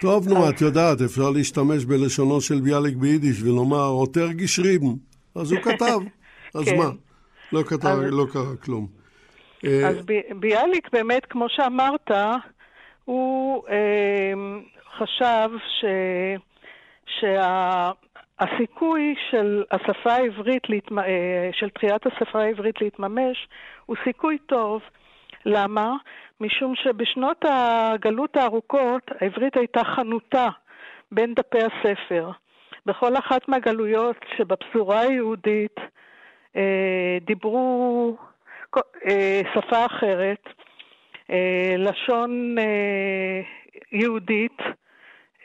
טוב, נו, את יודעת, אפשר להשתמש בלשונו של ביאליק ביידיש ולומר, עותר גישריבן. אז הוא כתב, <laughs> אז כן. מה? לא כתב, אז- לא קרה כלום. אה, אז ביאליק באמת, כמו שאמרת, הוא אה, חשב ש... שהסיכוי של השפה העברית, להתמ... אה, של תחיית השפה העברית להתממש, הוא סיכוי טוב. למה? משום שבשנות הגלות הארוכות העברית הייתה חנותה בין דפי הספר. בכל אחת מהגלויות שבפזורה היהודית אה, דיברו שפה אחרת, אה, לשון אה, יהודית,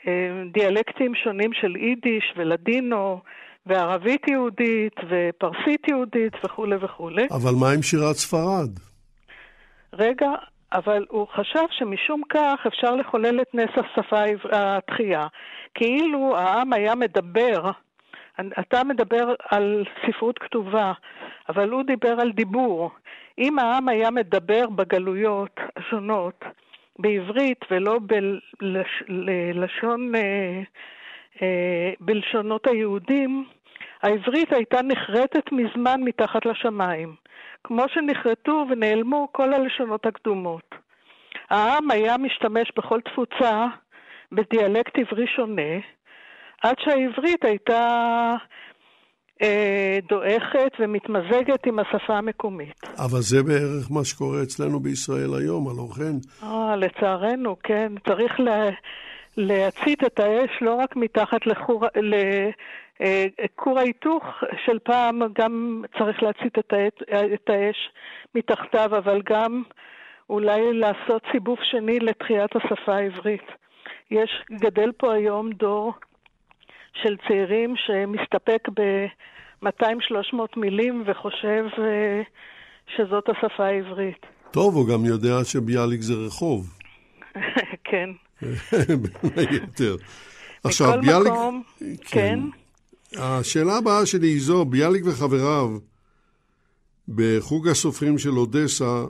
אה, דיאלקטים שונים של יידיש ולדינו, וערבית יהודית, ופרסית יהודית וכולי וכולי. אבל מה עם שירת ספרד? רגע, אבל הוא חשב שמשום כך אפשר לחולל את נס השפה התחייה. כאילו העם היה מדבר, אתה מדבר על ספרות כתובה, אבל הוא דיבר על דיבור. אם העם היה מדבר בגלויות השונות בעברית ולא בלשון, אה, אה, בלשונות היהודים, העברית הייתה נחרטת מזמן מתחת לשמיים, כמו שנחרטו ונעלמו כל הלשונות הקדומות. העם היה משתמש בכל תפוצה בדיאלקט עברי שונה, עד שהעברית הייתה אה, דועכת ומתמזגת עם השפה המקומית. אבל זה בערך מה שקורה אצלנו בישראל היום, הלא כן? אה, לצערנו, כן. צריך לה, להצית את האש לא רק מתחת לכור, לכור ההיתוך של פעם, גם צריך להצית את, העת, את האש מתחתיו, אבל גם אולי לעשות סיבוב שני לתחיית השפה העברית. יש, גדל פה היום דור של צעירים שמסתפק ב-200-300 מילים וחושב אה, שזאת השפה העברית. טוב, הוא גם יודע שביאליק זה רחוב, <laughs> כן. <laughs> בין היתר. עכשיו, מכל ביאליק... מקום, כן. השאלה הבאה שלי היא זו, ביאליק וחבריו בחוג הסופרים של אודסה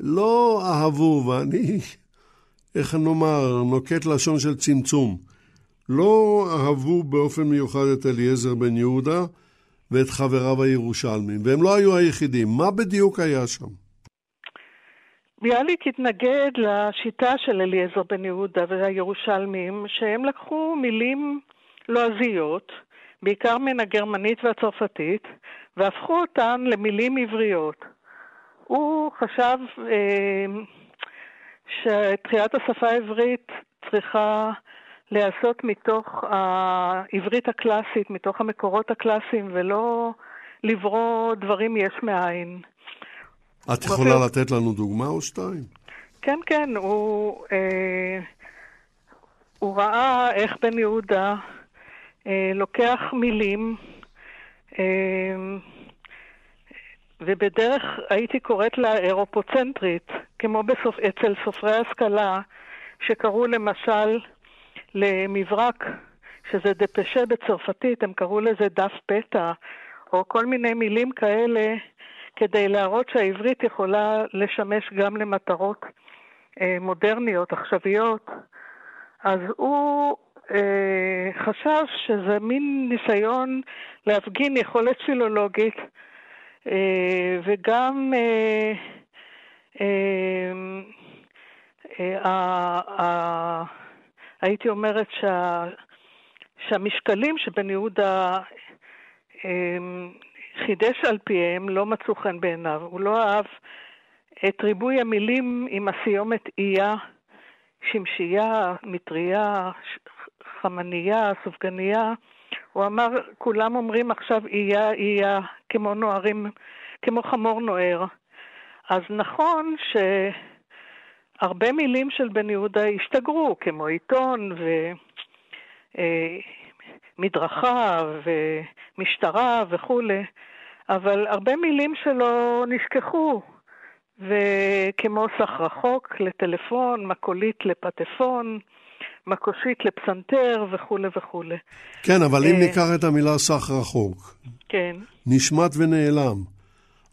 לא אהבו, ואני, <laughs> איך נאמר, נוקט לשון של צמצום, לא אהבו באופן מיוחד את אליעזר בן יהודה ואת חבריו הירושלמים, והם לא היו היחידים. מה בדיוק היה שם? ביאליק התנגד לשיטה של אליעזר בן יהודה והירושלמים, שהם לקחו מילים לועזיות, בעיקר מן הגרמנית והצרפתית, והפכו אותן למילים עבריות. הוא חשב אה, שתחיית השפה העברית צריכה להיעשות מתוך העברית הקלאסית, מתוך המקורות הקלאסיים, ולא לברוא דברים יש מאין. את יכולה לתת לנו דוגמה או שתיים? כן, כן, הוא, אה, הוא ראה איך בן יהודה אה, לוקח מילים, אה, ובדרך הייתי קוראת לה אירופוצנטרית, כמו בסופ... אצל סופרי השכלה, שקראו למשל למברק, שזה דפשה בצרפתית, הם קראו לזה דף פתע, או כל מיני מילים כאלה, כדי להראות שהעברית יכולה לשמש גם למטרות אה, מודרניות, עכשוויות. אז הוא אה, חשב שזה מין ניסיון להפגין יכולת פילולוגית, אה, וגם אה, אה, אה, אה, הייתי אומרת שה, שהמשקלים שבן יהודה אה, חידש על פיהם לא מצאו חן בעיניו. הוא לא אהב את ריבוי המילים עם הסיומת איה, שמשייה, מטריה, חמנייה, סופגניה. הוא אמר, כולם אומרים עכשיו איה, איה, כמו נוערים, כמו חמור נוער. אז נכון שהרבה מילים של בן יהודה השתגרו, כמו עיתון ומדרכה אה, ומשטרה וכולי, אבל הרבה מילים שלו נשכחו, וכמו סך רחוק לטלפון, מקולית לפטפון, מקושית לפסנתר וכולי וכולי. כן, אבל אם אה, ניקח את המילה סך רחוק, כן. נשמט ונעלם.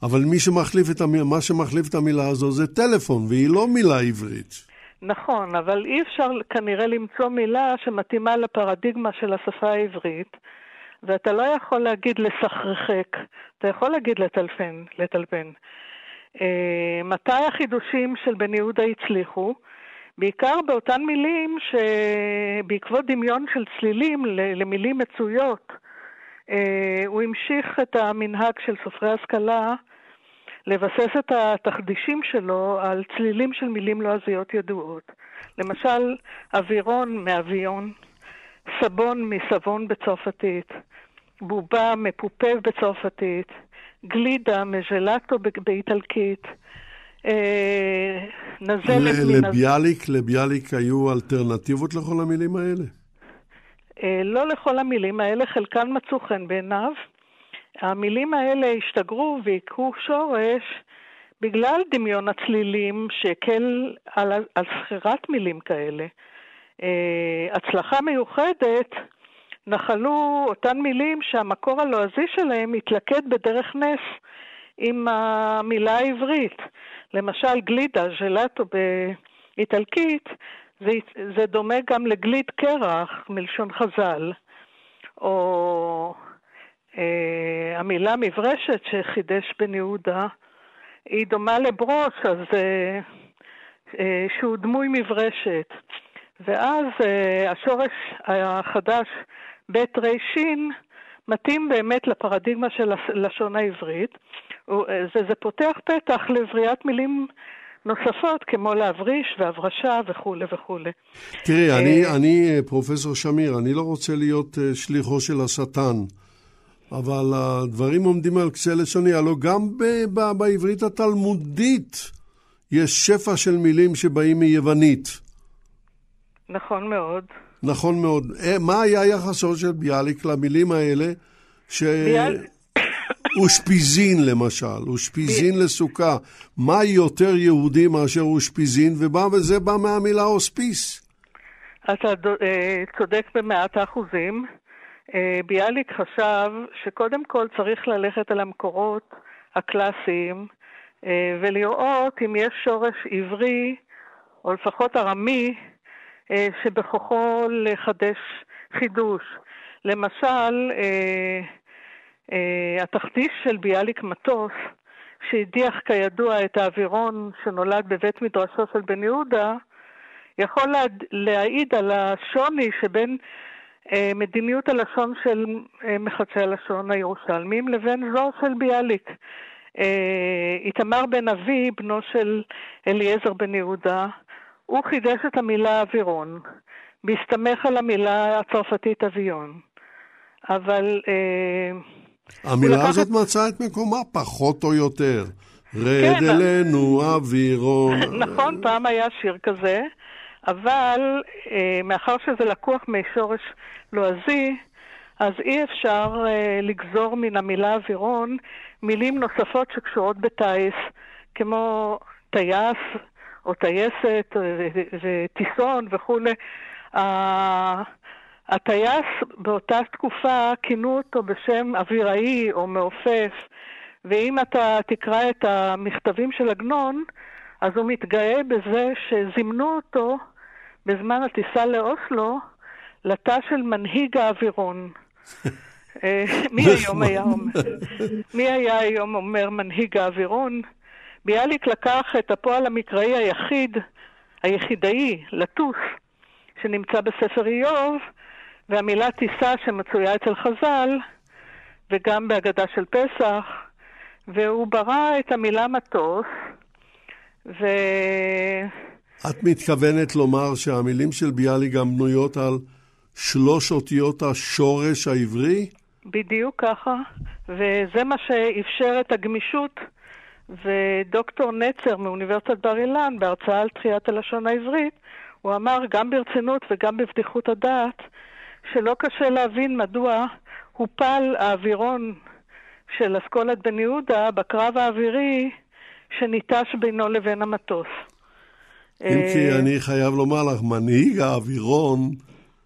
אבל מי שמחליף את המילה, מה שמחליף את המילה הזו זה טלפון, והיא לא מילה עברית. נכון, אבל אי אפשר כנראה למצוא מילה שמתאימה לפרדיגמה של השפה העברית, ואתה לא יכול להגיד לסחרחק, אתה יכול להגיד לטלפן, לטלפן. אה, מתי החידושים של בן יהודה הצליחו? בעיקר באותן מילים שבעקבות דמיון של צלילים למילים מצויות, אה, הוא המשיך את המנהג של סופרי השכלה לבסס את התחדישים שלו על צלילים של מילים לועזיות ידועות. למשל, אווירון מאוויון, סבון מסבון בצרפתית, בובה מפופב בצרפתית, גלידה מז'לטו באיטלקית, אה, נזלת מן... לביאליק, לביאליק היו אלטרנטיבות לכל המילים האלה? אה, לא לכל המילים האלה, חלקן מצאו חן בעיניו. המילים האלה השתגרו והיכו שורש בגלל דמיון הצלילים שהקל על, על סחירת מילים כאלה. אה, הצלחה מיוחדת נחלו אותן מילים שהמקור הלועזי שלהם התלכד בדרך נס עם המילה העברית. למשל גלידה, ז'לטו באיטלקית, זה, זה דומה גם לגליד קרח, מלשון חז"ל, או אה, המילה מברשת שחידש בן יהודה, היא דומה לברוש, אז אה, אה, שהוא דמוי מברשת. ואז אה, השורש החדש בית רישין מתאים באמת לפרדיגמה של הלשון העברית, אה, וזה פותח פתח לבריאת מילים נוספות, כמו להבריש והברשה וכולי וכולי. תראי, אני, אה, אני, אה, פרופסור שמיר, אני לא רוצה להיות שליחו של השטן, אבל הדברים עומדים על קצה לשוני, הלוא גם ב- ב- בעברית התלמודית יש שפע של מילים שבאים מיוונית. נכון מאוד. נכון מאוד. מה היה יחסו של ביאליק למילים האלה? ש... ביאל... אושפיזין למשל, אושפיזין. לסוכה. מה יותר יהודי מאשר אושפיזין, ובא, וזה בא מהמילה אוספיס. אתה אה, צודק במאת האחוזים. אה, ביאליק חשב שקודם כל צריך ללכת על המקורות הקלאסיים אה, ולראות אם יש שורש עברי, או לפחות ארמי, שבכוחו לחדש חידוש. למשל, אה, התחדיש של ביאליק מטוס, שהדיח כידוע את האווירון שנולד בבית מדרשו של בן יהודה, יכול לה, להעיד על השוני שבין אה, מדיניות הלשון של אה, מחדשי הלשון הירושלמים לבין זו של ביאליק. אה, איתמר בן אבי, בנו של אליעזר בן יהודה, הוא חידש את המילה אווירון, בהסתמך על המילה הצרפתית אביון. אבל אה, המילה הזאת מצאה את מקומה פחות או יותר. רד כן, אלינו אווירון. נכון, פעם היה שיר כזה, אבל אה, מאחר שזה לקוח משורש לועזי, אז אי אפשר אה, לגזור מן המילה אווירון מילים נוספות שקשורות בטיס, כמו טייס או טייסת וטיסון וכולי. הטייס באותה תקופה כינו אותו בשם אוויראי או מעופף, ואם אתה תקרא את המכתבים של עגנון, אז הוא מתגאה בזה שזימנו אותו בזמן הטיסה לאוסלו לתא של מנהיג האווירון. <laughs> אה, מי היום היה אומר? מי היה היום אומר מנהיג האווירון? ביאליק לקח את הפועל המקראי היחיד, היחידאי, לטוס, שנמצא בספר איוב, והמילה טיסה שמצויה אצל חז"ל, וגם בהגדה של פסח, והוא ברא את המילה מטוס, ו... את מתכוונת לומר שהמילים של ביאלי גם בנויות על שלוש אותיות השורש העברי? בדיוק ככה, וזה מה שאפשר את הגמישות. ודוקטור נצר מאוניברסיטת בר אילן, בהרצאה על תחיית הלשון העברית, הוא אמר גם ברצינות וגם בבדיחות הדעת, שלא קשה להבין מדוע הופל האווירון של אסכולת בן יהודה בקרב האווירי שניטש בינו לבין המטוס. אם כי אה, אני חייב לומר לך, מנהיג האווירון,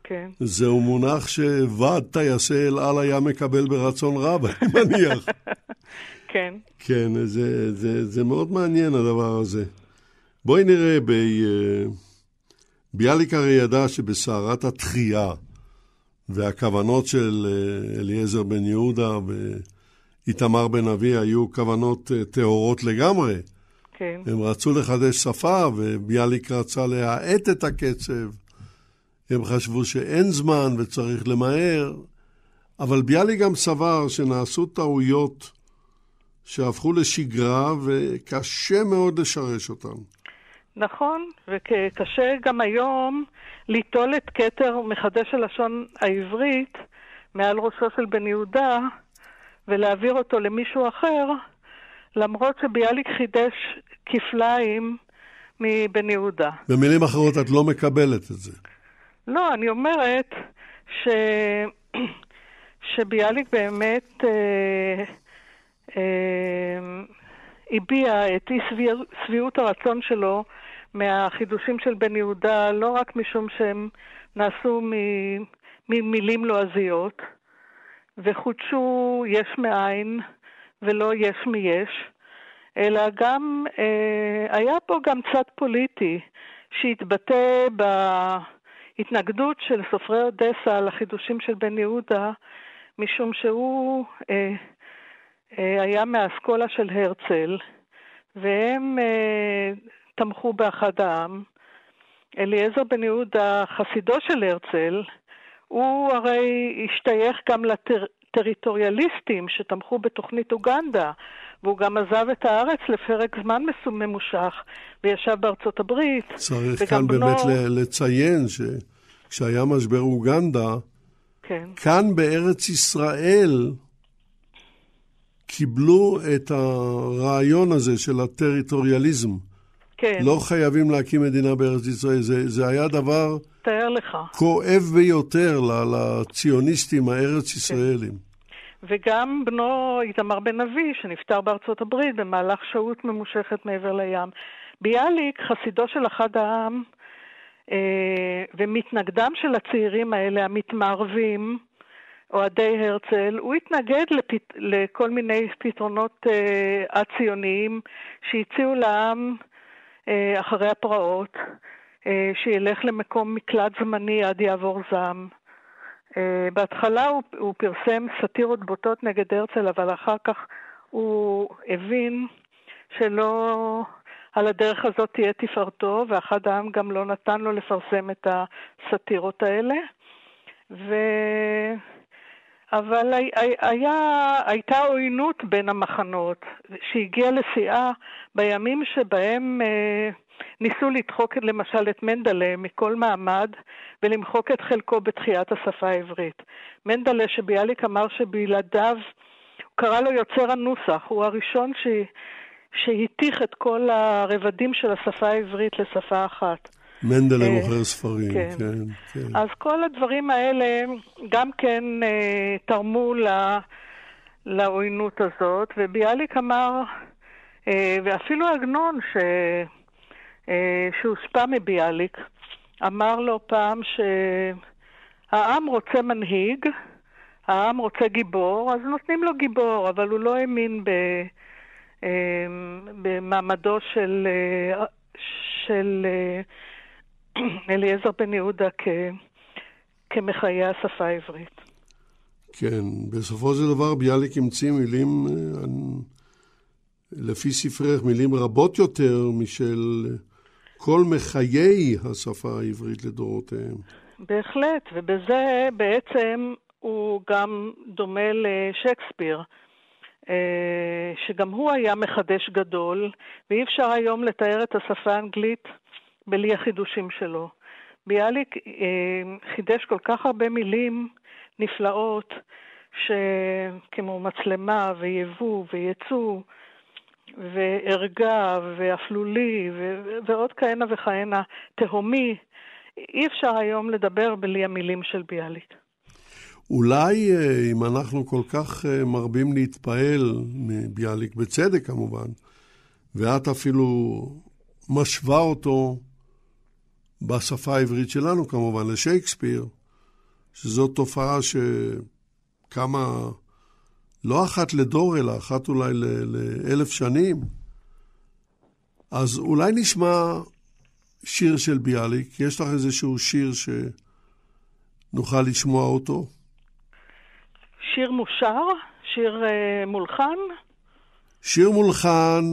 כן. זהו מונח שוועד טייסי אל על היה מקבל ברצון רב, <laughs> אני מניח. <laughs> כן. כן, זה, זה, זה מאוד מעניין הדבר הזה. בואי נראה, ב... אה, ביאליק הרי ידע שבסערת התחייה והכוונות של אה, אליעזר בן יהודה ואיתמר בן אבי היו כוונות טהורות לגמרי. כן. הם רצו לחדש שפה, וביאליק רצה להאט את הקצב. הם חשבו שאין זמן וצריך למהר, אבל ביאליק גם סבר שנעשו טעויות שהפכו לשגרה וקשה מאוד לשרש אותן. נכון, וקשה גם היום ליטול את כתר מחדש הלשון העברית מעל ראשו של בן יהודה ולהעביר אותו למישהו אחר, למרות שביאליק חידש כפליים מבן יהודה. במילים אחרות, את לא מקבלת את זה. לא, אני אומרת ש... <clears throat> שביאליק באמת אה, אה, הביע את אי שביעות הרצון שלו מהחידושים של בן יהודה, לא רק משום שהם נעשו ממילים לועזיות, וחודשו יש מאין ולא יש מיש, אלא גם, אה, היה פה גם צד פוליטי שהתבטא בהתנגדות של סופרי אודסה לחידושים של בן יהודה, משום שהוא אה, אה, היה מהאסכולה של הרצל, והם תמכו באחד העם. אליעזר בן יהודה, חסידו של הרצל, הוא הרי השתייך גם לטריטוריאליסטים שתמכו בתוכנית אוגנדה, והוא גם עזב את הארץ לפרק זמן ממושך, וישב בארצות הברית. צריך כאן בנו... באמת לציין שכשהיה משבר אוגנדה, כן. כאן בארץ ישראל קיבלו את הרעיון הזה של הטריטוריאליזם. כן. לא חייבים להקים מדינה בארץ ישראל. זה, זה היה דבר... תאר לך. כואב ביותר לציוניסטים הארץ ישראלים. כן. וגם בנו איתמר בן אבי, שנפטר בארצות הברית במהלך שהות ממושכת מעבר לים. ביאליק, חסידו של אחד העם, אה, ומתנגדם של הצעירים האלה, המתמערבים, אוהדי הרצל, הוא התנגד לפת... לכל מיני פתרונות אה, ציוניים שהציעו לעם אה, אחרי הפרעות, אה, שילך למקום מקלט זמני עד יעבור זעם. אה, בהתחלה הוא, הוא פרסם סאטירות בוטות נגד הרצל, אבל אחר כך הוא הבין שלא על הדרך הזאת תהיה תפארתו, ואחד העם גם לא נתן לו לפרסם את הסאטירות האלה. ו... אבל היה, הייתה עוינות בין המחנות, שהגיעה לשיאה בימים שבהם אה, ניסו לדחוק למשל את מנדלה מכל מעמד ולמחוק את חלקו בתחיית השפה העברית. מנדלה שביאליק אמר שבלעדיו, הוא קרא לו יוצר הנוסח, הוא הראשון ש... שהתיך את כל הרבדים של השפה העברית לשפה אחת. מנדלה אה, מוכר ספרים, כן. כן, כן. אז כל הדברים האלה גם כן אה, תרמו לה, לעוינות הזאת, וביאליק אמר, אה, ואפילו עגנון, ש... אה, שהושפע מביאליק, אמר לו פעם שהעם רוצה מנהיג, העם רוצה גיבור, אז נותנים לו גיבור, אבל הוא לא האמין ב, אה, במעמדו של, אה, של <clears throat> אליעזר בן יהודה כ, כמחיי השפה העברית. כן, בסופו של דבר ביאליק המציא מילים, לפי ספרך, מילים רבות יותר משל כל מחיי השפה העברית לדורותיהם. בהחלט, ובזה בעצם הוא גם דומה לשייקספיר, אה, שגם הוא היה מחדש גדול, ואי אפשר היום לתאר את השפה האנגלית בלי החידושים שלו. ביאליק אה, חידש כל כך הרבה מילים נפלאות, כמו מצלמה ויבוא ויצוא וערגה ואפלולי ו- ועוד כהנה וכהנה, תהומי. אי אפשר היום לדבר בלי המילים של ביאליק. אולי אה, אם אנחנו כל כך אה, מרבים להתפעל מביאליק, בצדק כמובן, ואת אפילו משווה אותו בשפה העברית שלנו כמובן לשייקספיר, שזאת תופעה שקמה לא אחת לדור, אלא אחת אולי לאלף שנים. אז אולי נשמע שיר של ביאליק. יש לך איזשהו שיר שנוכל לשמוע אותו? שיר מושר? שיר uh, מולחן? שיר מולחן,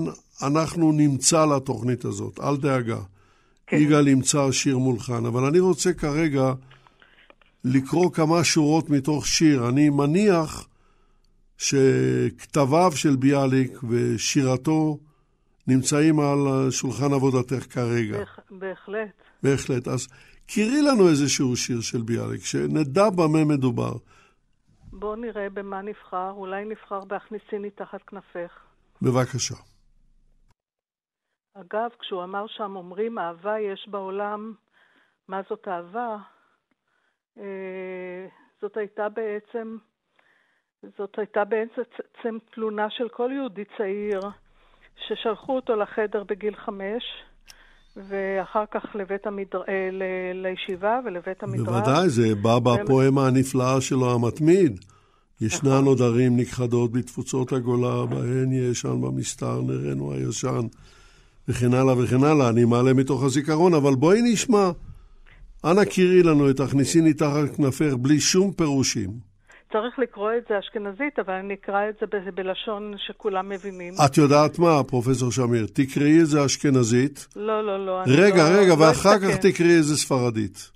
אנחנו נמצא לתוכנית הזאת, אל דאגה. כן. יגאל ימצא שיר מולחן, אבל אני רוצה כרגע לקרוא כמה שורות מתוך שיר. אני מניח שכתביו של ביאליק ושירתו נמצאים על שולחן עבודתך כרגע. בהח, בהחלט. בהחלט. אז קראי לנו איזשהו שיר של ביאליק, שנדע במה מדובר. בואו נראה במה נבחר. אולי נבחר בהכניסיני תחת כנפך. בבקשה. אגב, כשהוא אמר שם, אומרים, אהבה יש בעולם, מה זאת אהבה? אה, זאת הייתה בעצם, זאת הייתה בעצם תלונה של כל יהודי צעיר, ששלחו אותו לחדר בגיל חמש, ואחר כך לבית המדר... אה, ל... לישיבה ולבית המדרש. בוודאי, זה בא בפואמה הנפלאה שלו, המתמיד. ישנן נכון. עוד ערים נכחדות בתפוצות הגולה, בהן ישן במסתר נרנו הישן. וכן הלאה וכן הלאה. אני מעלה מתוך הזיכרון, אבל בואי נשמע. אנא קראי לנו את הכניסיני תחת כנפך בלי שום פירושים. צריך לקרוא את זה אשכנזית, אבל אני אקרא את זה ב- בלשון שכולם מבינים. את יודעת מה, פרופסור שמיר? תקראי את זה אשכנזית. לא, לא, לא. רגע, לא, רגע, לא ואחר כך תקראי את זה ספרדית.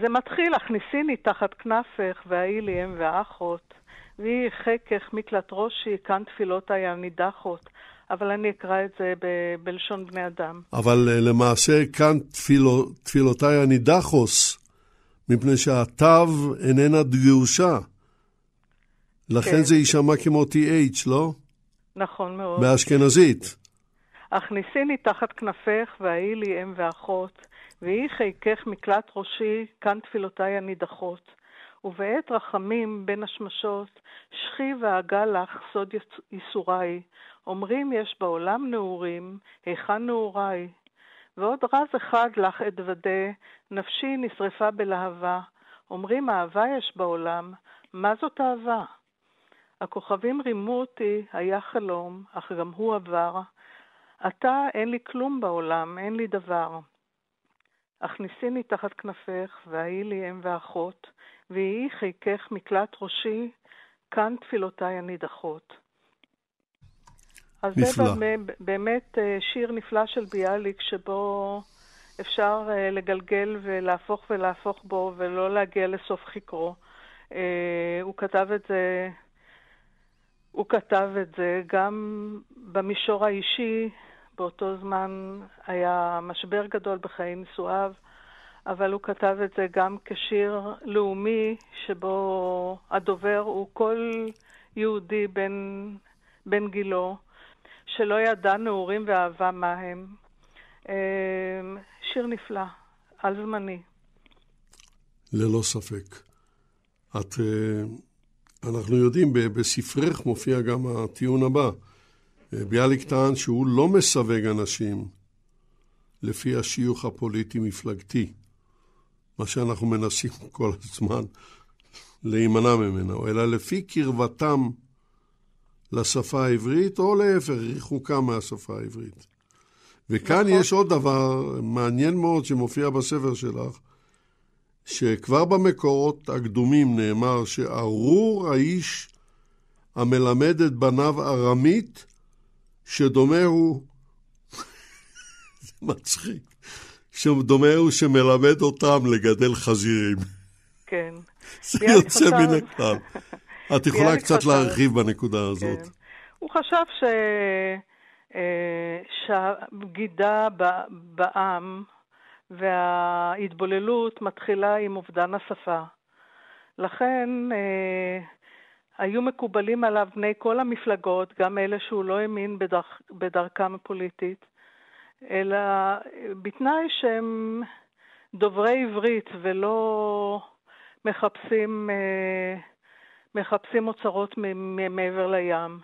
זה מתחיל, הכניסיני תחת כנפך, והאי לי אם ואחות, ויהי חכך מקלט ראשי, כאן תפילותיי הנידחות. אבל אני אקרא את זה ב- בלשון בני אדם. אבל uh, למעשה כאן תפילו, תפילותיי הנידחוס, מפני שהתו איננה דגושה. לכן כן. זה יישמע כמו TH, לא? נכון מאוד. באשכנזית. הכניסיני תחת כנפך, והאי לי אם ואחות, ויהי חיקך מקלט ראשי, כאן תפילותיי הנידחות. ובעת רחמים בין השמשות, שכי ואגע לך סוד ייסוריי, אומרים יש בעולם נעורים, היכן נעוריי? ועוד רז אחד לך אתוודה, נפשי נשרפה בלהבה. אומרים אהבה יש בעולם, מה זאת אהבה? הכוכבים רימו אותי, היה חלום, אך גם הוא עבר. עתה אין לי כלום בעולם, אין לי דבר. הכניסיני תחת כנפך, וההיא לי אם ואחות, ויהי חיקך מקלט ראשי, כאן תפילותיי הנידחות. אז נפלא. זה באמת אה, שיר נפלא של ביאליק, שבו אפשר אה, לגלגל ולהפוך ולהפוך בו ולא להגיע לסוף חקרו. אה, הוא כתב את זה, הוא כתב את זה גם במישור האישי, באותו זמן היה משבר גדול בחיי נישואיו, אבל הוא כתב את זה גם כשיר לאומי, שבו הדובר הוא כל יהודי בן, בן גילו. שלא ידע נעורים ואהבה מה הם. אמ, שיר נפלא, על זמני. ללא ספק. את, אה, אנחנו יודעים, בספרך מופיע גם הטיעון הבא. אה, ביאליק טען שהוא לא מסווג אנשים לפי השיוך הפוליטי-מפלגתי, מה שאנחנו מנסים <laughs> כל הזמן להימנע ממנו, אלא לפי קרבתם לשפה העברית, או להפך, ריחוקם מהשפה העברית. וכאן נכון. יש עוד דבר מעניין מאוד שמופיע בספר שלך, שכבר במקורות הקדומים נאמר שארור האיש המלמד את בניו ארמית, שדומה הוא, זה מצחיק, שדומה הוא שמלמד אותם לגדל חזירים. כן. זה יוצא מן הכלל. את יכולה קצת. להרחיב בנקודה הזאת. כן. הוא חשב ש... אה, שהבגידה בעם וההתבוללות מתחילה עם אובדן השפה. לכן אה, היו מקובלים עליו בני כל המפלגות, גם אלה שהוא לא האמין בדרכ, בדרכם הפוליטית, אלא בתנאי שהם דוברי עברית ולא מחפשים, אה, מחפשים אוצרות מעבר לים.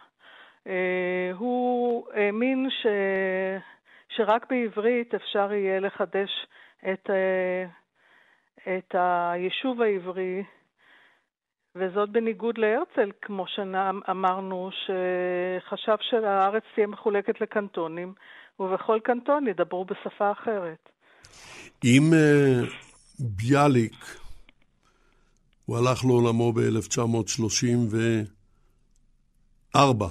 אה, הוא האמין ש... שרק בעברית אפשר יהיה לחדש את, אה, את היישוב העברי, וזאת בניגוד להרצל, כמו שאמרנו, שחשב שהארץ תהיה מחולקת לקנטונים, ובכל קנטון ידברו בשפה אחרת. אם uh, ביאליק, הוא הלך לעולמו ב-1934,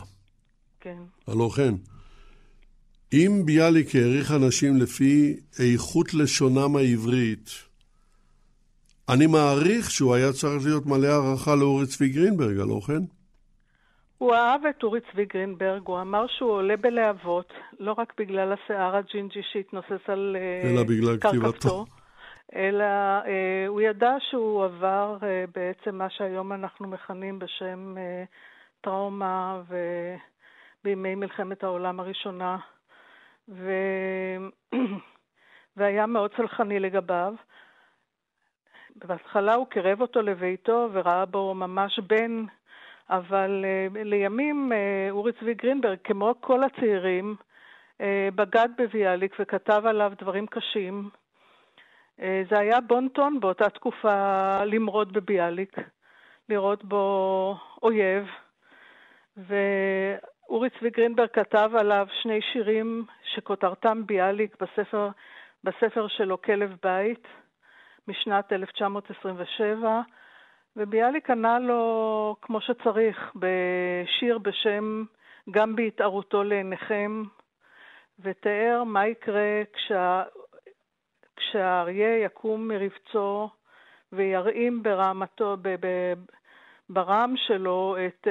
כן. הלא כן. אם ביאליק העריך אנשים לפי איכות לשונם העברית, אני מעריך שהוא היה צריך להיות מלא הערכה לאורי צבי גרינברג, הלא כן? הוא אהב את אורי צבי גרינברג, הוא אמר שהוא עולה בלהבות, לא רק בגלל השיער הג'ינג'י שהתנוסס על אה, אלא בגלל כתיבתו. אלא אה, הוא ידע שהוא עבר אה, בעצם מה שהיום אנחנו מכנים בשם אה, טראומה ו... בימי מלחמת העולם הראשונה, ו... <clears throat> והיה מאוד סלחני לגביו. בהתחלה הוא קירב אותו לביתו וראה בו ממש בן, אבל uh, לימים uh, אורי צבי גרינברג, כמו כל הצעירים, uh, בגד בביאליק וכתב עליו דברים קשים. Uh, זה היה בון טון באותה תקופה למרוד בביאליק, לראות בו אויב. ו... אורי צבי גרינברג כתב עליו שני שירים שכותרתם ביאליק בספר, בספר שלו כלב בית משנת 1927, וביאליק ענה לו כמו שצריך בשיר בשם גם בהתערותו לעיניכם, ותיאר מה יקרה כשה... כשהאריה יקום מרבצו וירעים ברעמתו, ב... ב... ברעם שלו את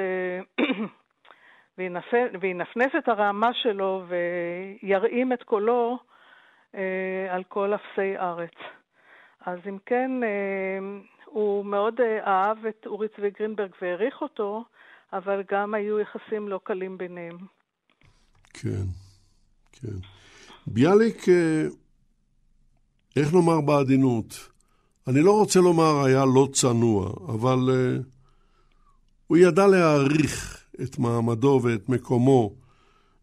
<clears throat> וינפנף את הרעמה שלו וירעים את קולו אה, על כל אפסי ארץ. אז אם כן, אה, הוא מאוד אה, אהב את אורי צבי גרינברג והעריך אותו, אבל גם היו יחסים לא קלים ביניהם. כן, כן. ביאליק, אה, איך נאמר בעדינות? אני לא רוצה לומר היה לא צנוע, אבל uh, הוא ידע להעריך את מעמדו ואת מקומו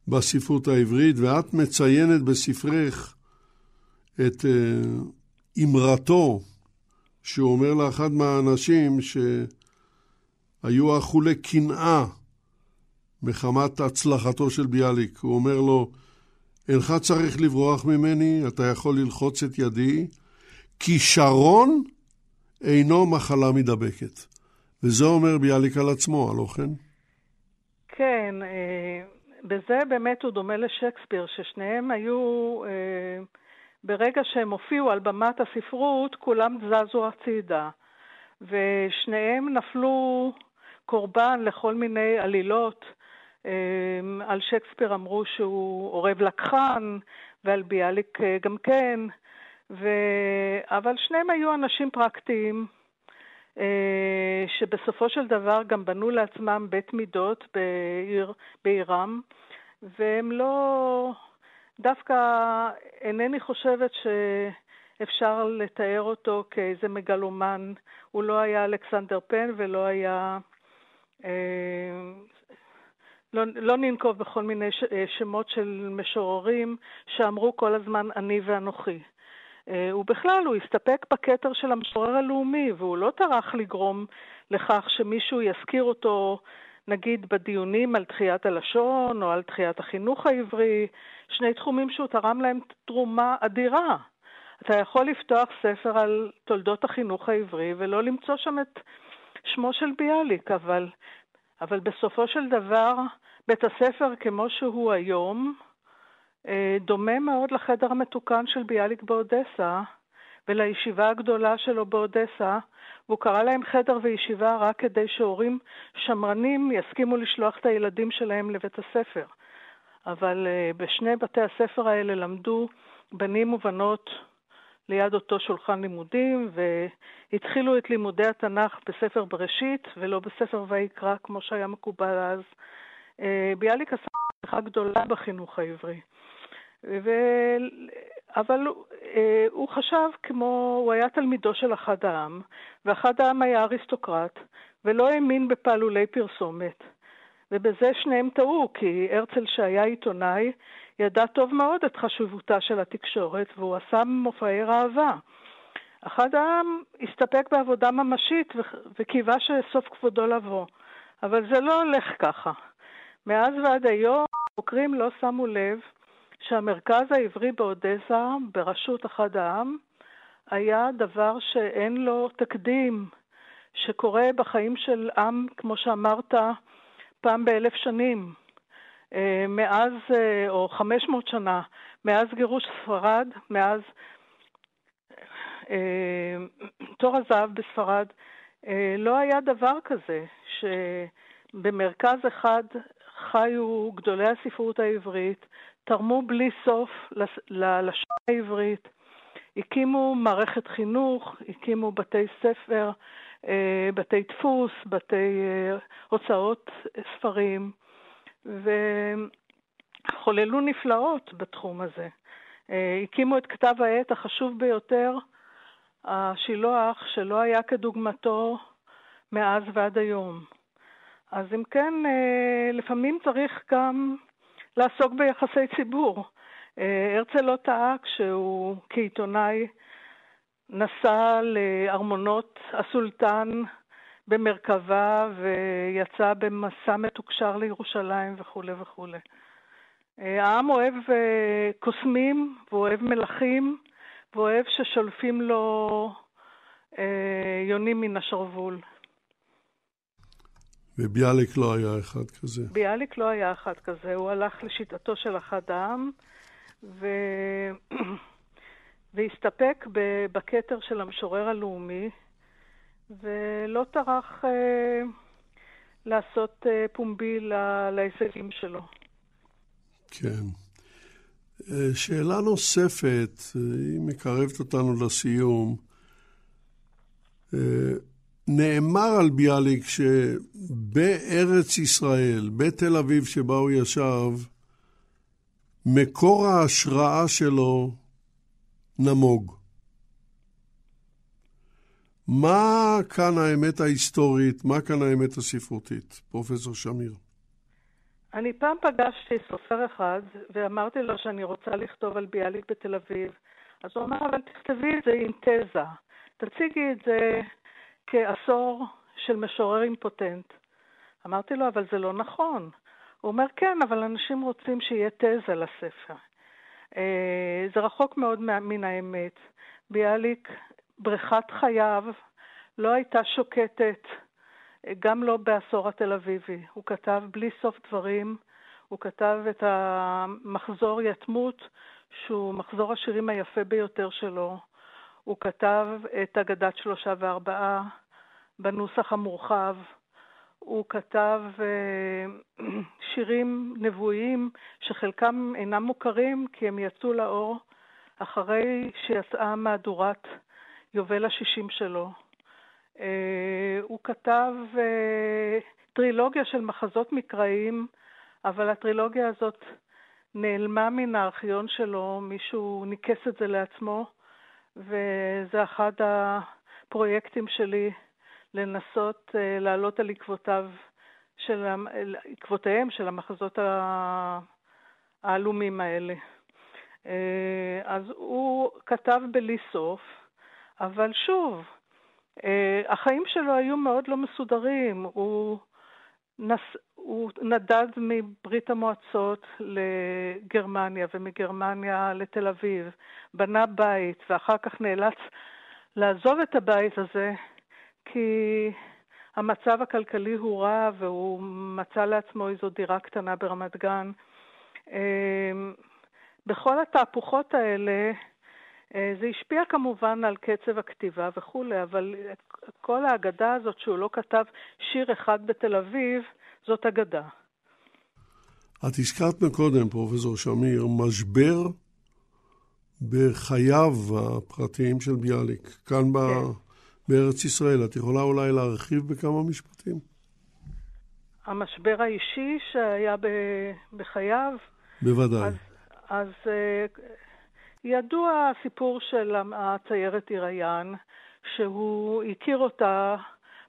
בספרות העברית, ואת מציינת בספרך את אה, אמרתו, שהוא אומר לאחד מהאנשים שהיו אכולי קנאה מחמת הצלחתו של ביאליק. הוא אומר לו, אינך צריך לברוח ממני, אתה יכול ללחוץ את ידי, כישרון אינו מחלה מידבקת. וזה אומר ביאליק על עצמו, הלא כן? כן, אה, בזה באמת הוא דומה לשייקספיר, ששניהם היו, אה, ברגע שהם הופיעו על במת הספרות, כולם זזו הצידה. ושניהם נפלו קורבן לכל מיני עלילות. אה, על שייקספיר אמרו שהוא עורב לקחן, ועל ביאליק גם כן. ו... אבל שניהם היו אנשים פרקטיים, אה, שבסופו של דבר גם בנו לעצמם בית מידות בעיר, בעירם, והם לא... דווקא אינני חושבת שאפשר לתאר אותו כאיזה מגלומן. הוא לא היה אלכסנדר פן ולא היה אה, לא, לא ננקוב בכל מיני ש, שמות של משוררים שאמרו כל הזמן אני ואנוכי. ובכלל, הוא הסתפק בכתר של המשורר הלאומי, והוא לא טרח לגרום לכך שמישהו יזכיר אותו, נגיד, בדיונים על תחיית הלשון או על תחיית החינוך העברי, שני תחומים שהוא תרם להם תרומה אדירה. אתה יכול לפתוח ספר על תולדות החינוך העברי ולא למצוא שם את שמו של ביאליק, אבל, אבל בסופו של דבר, בית הספר כמו שהוא היום, אה, דומה מאוד לחדר המתוקן של ביאליק באודסה ולישיבה הגדולה שלו באודסה, והוא קרא להם חדר וישיבה רק כדי שהורים שמרנים יסכימו לשלוח את הילדים שלהם לבית הספר. אבל uh, בשני בתי הספר האלה למדו בנים ובנות ליד אותו שולחן לימודים, והתחילו את לימודי התנ"ך בספר בראשית ולא בספר ויקרא, כמו שהיה מקובל אז. Uh, ביאליק עשה מהפכה גדולה בחינוך העברי. ו... אבל אה, הוא חשב כמו, הוא היה תלמידו של אחד העם, ואחד העם היה אריסטוקרט, ולא האמין בפעלולי פרסומת. ובזה שניהם טעו, כי הרצל שהיה עיתונאי, ידע טוב מאוד את חשיבותה של התקשורת, והוא עשה מופעי ראווה. אחד העם הסתפק בעבודה ממשית וקיווה שסוף כבודו לבוא, אבל זה לא הולך ככה. מאז ועד היום חוקרים לא שמו לב שהמרכז העברי באודסה, בראשות אחד העם, היה דבר שאין לו תקדים, שקורה בחיים של עם, כמו שאמרת, פעם באלף שנים. אה, מאז, אה, או חמש מאות שנה, מאז גירוש ספרד, מאז אה, תור הזהב בספרד, לא היה דבר כזה, שבמרכז אחד חיו גדולי הספרות העברית, תרמו בלי סוף ללשון העברית, הקימו מערכת חינוך, הקימו בתי ספר, בתי דפוס, בתי הוצאות ספרים, וחוללו נפלאות בתחום הזה. אה, הקימו את כתב העת החשוב ביותר, השילוח, שלא היה כדוגמתו מאז ועד היום. אז אם כן, לפעמים צריך גם לעסוק ביחסי ציבור. אה, הרצל לא טעה כשהוא כעיתונאי נסע לארמונות הסולטן במרכבה ויצא במסע מתוקשר לירושלים וכולי וכולי. אה, העם אוהב אה, קוסמים ואוהב מלכים ואוהב ששולפים לו יונים מן השרוול. וביאליק לא היה אחד כזה. ביאליק לא היה אחד כזה, הוא הלך לשיטתו של אחד העם, ו... <clears throat> והסתפק בכתר של המשורר הלאומי, ולא טרח אה, לעשות אה, פומבי לה, להישגים שלו. כן. אה, שאלה נוספת, היא מקרבת אותנו לסיום. נאמר על ביאליק שבארץ ישראל, בתל אביב שבה הוא ישב, מקור ההשראה שלו נמוג. מה כאן האמת ההיסטורית, מה כאן האמת הספרותית, פרופסור שמיר? אני פעם פגשתי סופר אחד ואמרתי לו שאני רוצה לכתוב על ביאליק בתל אביב. אז הוא אמר, אבל תכתבי את זה עם תזה. תציגי את זה כעשור של משורר אימפוטנט. אמרתי לו, אבל זה לא נכון. הוא אומר, כן, אבל אנשים רוצים שיהיה תזה לספר. אה, זה רחוק מאוד מן האמת. ביאליק, בריכת חייו לא הייתה שוקטת, גם לא בעשור התל אביבי. הוא כתב בלי סוף דברים, הוא כתב את המחזור יתמות, שהוא מחזור השירים היפה ביותר שלו. הוא כתב את אגדת שלושה וארבעה בנוסח המורחב. הוא כתב uh, <clears throat> שירים נבואיים שחלקם אינם מוכרים כי הם יצאו לאור אחרי שיצאה מהדורת יובל השישים שלו. Uh, הוא כתב uh, טרילוגיה של מחזות מקראיים, אבל הטרילוגיה הזאת נעלמה מן הארכיון שלו, מישהו ניקס את זה לעצמו, וזה אחד הפרויקטים שלי לנסות uh, לעלות על עקבותיו של, עקבותיהם של המחזות העלומים האלה. אה, אז הוא כתב בלי סוף, אבל שוב, אה, החיים שלו היו מאוד לא מסודרים. הוא, נס... הוא נדד מברית המועצות לגרמניה ומגרמניה לתל אביב, בנה בית ואחר כך נאלץ לעזוב את הבית הזה כי המצב הכלכלי הוא רע והוא מצא לעצמו איזו דירה קטנה ברמת גן. אה, בכל התהפוכות האלה זה השפיע כמובן על קצב הכתיבה וכולי, אבל כל האגדה הזאת שהוא לא כתב שיר אחד בתל אביב, זאת אגדה. את הזכרת מקודם, פרופסור שמיר, משבר בחייו הפרטיים של ביאליק, כאן כן. ב... בארץ ישראל. את יכולה אולי להרחיב בכמה משפטים? המשבר האישי שהיה ב... בחייו? בוודאי. אז, אז אה, ידוע הסיפור של הציירת עיריין, שהוא הכיר אותה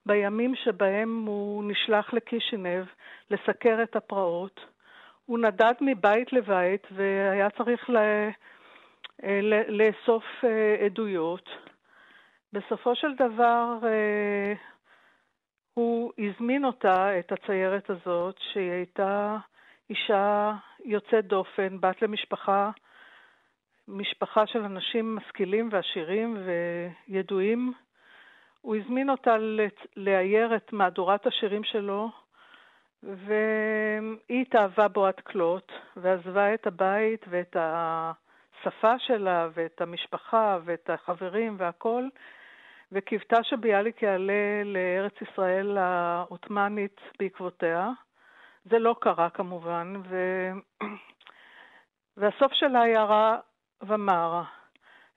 בימים שבהם הוא נשלח לקישינב לסקר את הפרעות. הוא נדד מבית לבית והיה צריך ל... אה, לאסוף אה, עדויות. בסופו של דבר אה, הוא הזמין אותה, את הציירת הזאת, שהיא הייתה אישה יוצאת דופן, בת למשפחה משפחה של אנשים משכילים ועשירים וידועים. הוא הזמין אותה לאייר את מהדורת השירים שלו, והיא התאהבה בו עד כלות, ועזבה את הבית ואת השפה שלה ואת המשפחה ואת החברים והכול, וקיוותה שביאליק יעלה לארץ ישראל העות'מאנית בעקבותיה. זה לא קרה כמובן, ו... <clears throat> והסוף שלה היה רע ומרה.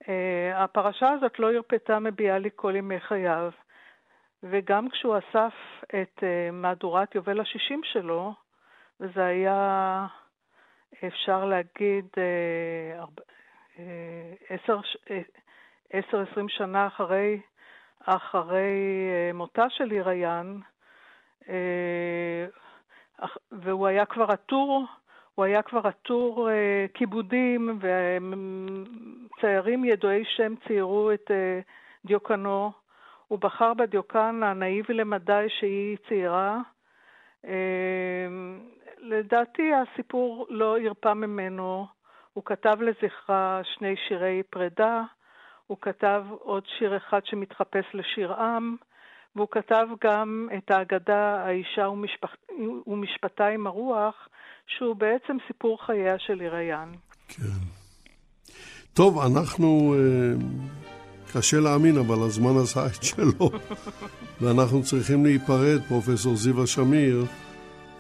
Uh, הפרשה הזאת לא הרפתה מביאליק כל ימי חייו, וגם כשהוא אסף את uh, מהדורת יובל השישים שלו, וזה היה, אפשר להגיד, עשר, עשרים שנה אחרי, אחרי מותה של uh, והוא היה כבר עטור הוא היה כבר עטור אה, כיבודים, וציירים ידועי שם ציירו את אה, דיוקנו. הוא בחר בדיוקן הנאיבי למדי שהיא ציירה. אה, לדעתי הסיפור לא הרפה ממנו. הוא כתב לזכרה שני שירי פרידה, הוא כתב עוד שיר אחד שמתחפש לשיר עם, והוא כתב גם את האגדה האישה ומשפח... ומשפטה עם הרוח, שהוא בעצם סיפור חייה של עיריין. כן. טוב, אנחנו, אה, קשה להאמין, אבל הזמן עשה את שלו, <laughs> ואנחנו צריכים להיפרד, פרופסור זיווה שמיר.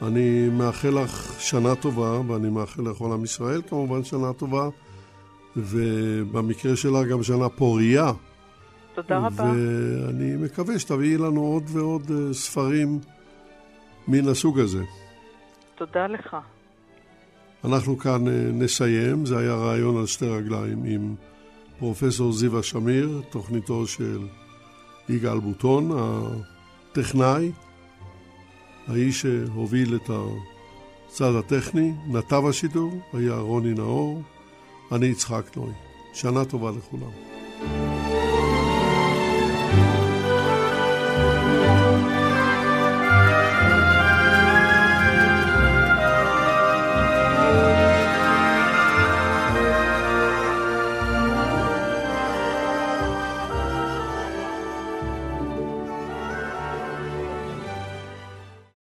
אני מאחל לך שנה טובה, ואני מאחל לכל עם ישראל כמובן שנה טובה, ובמקרה שלה גם שנה פורייה. תודה רבה. ואני מקווה שתביאי לנו עוד ועוד אה, ספרים מן הסוג הזה. תודה לך. אנחנו כאן אה, נסיים, זה היה רעיון על שתי רגליים עם פרופסור זיווה שמיר, תוכניתו של יגאל בוטון, הטכנאי, האיש שהוביל את הצד הטכני, נתב השידור, היה רוני נאור, אני יצחק נוי. שנה טובה לכולם.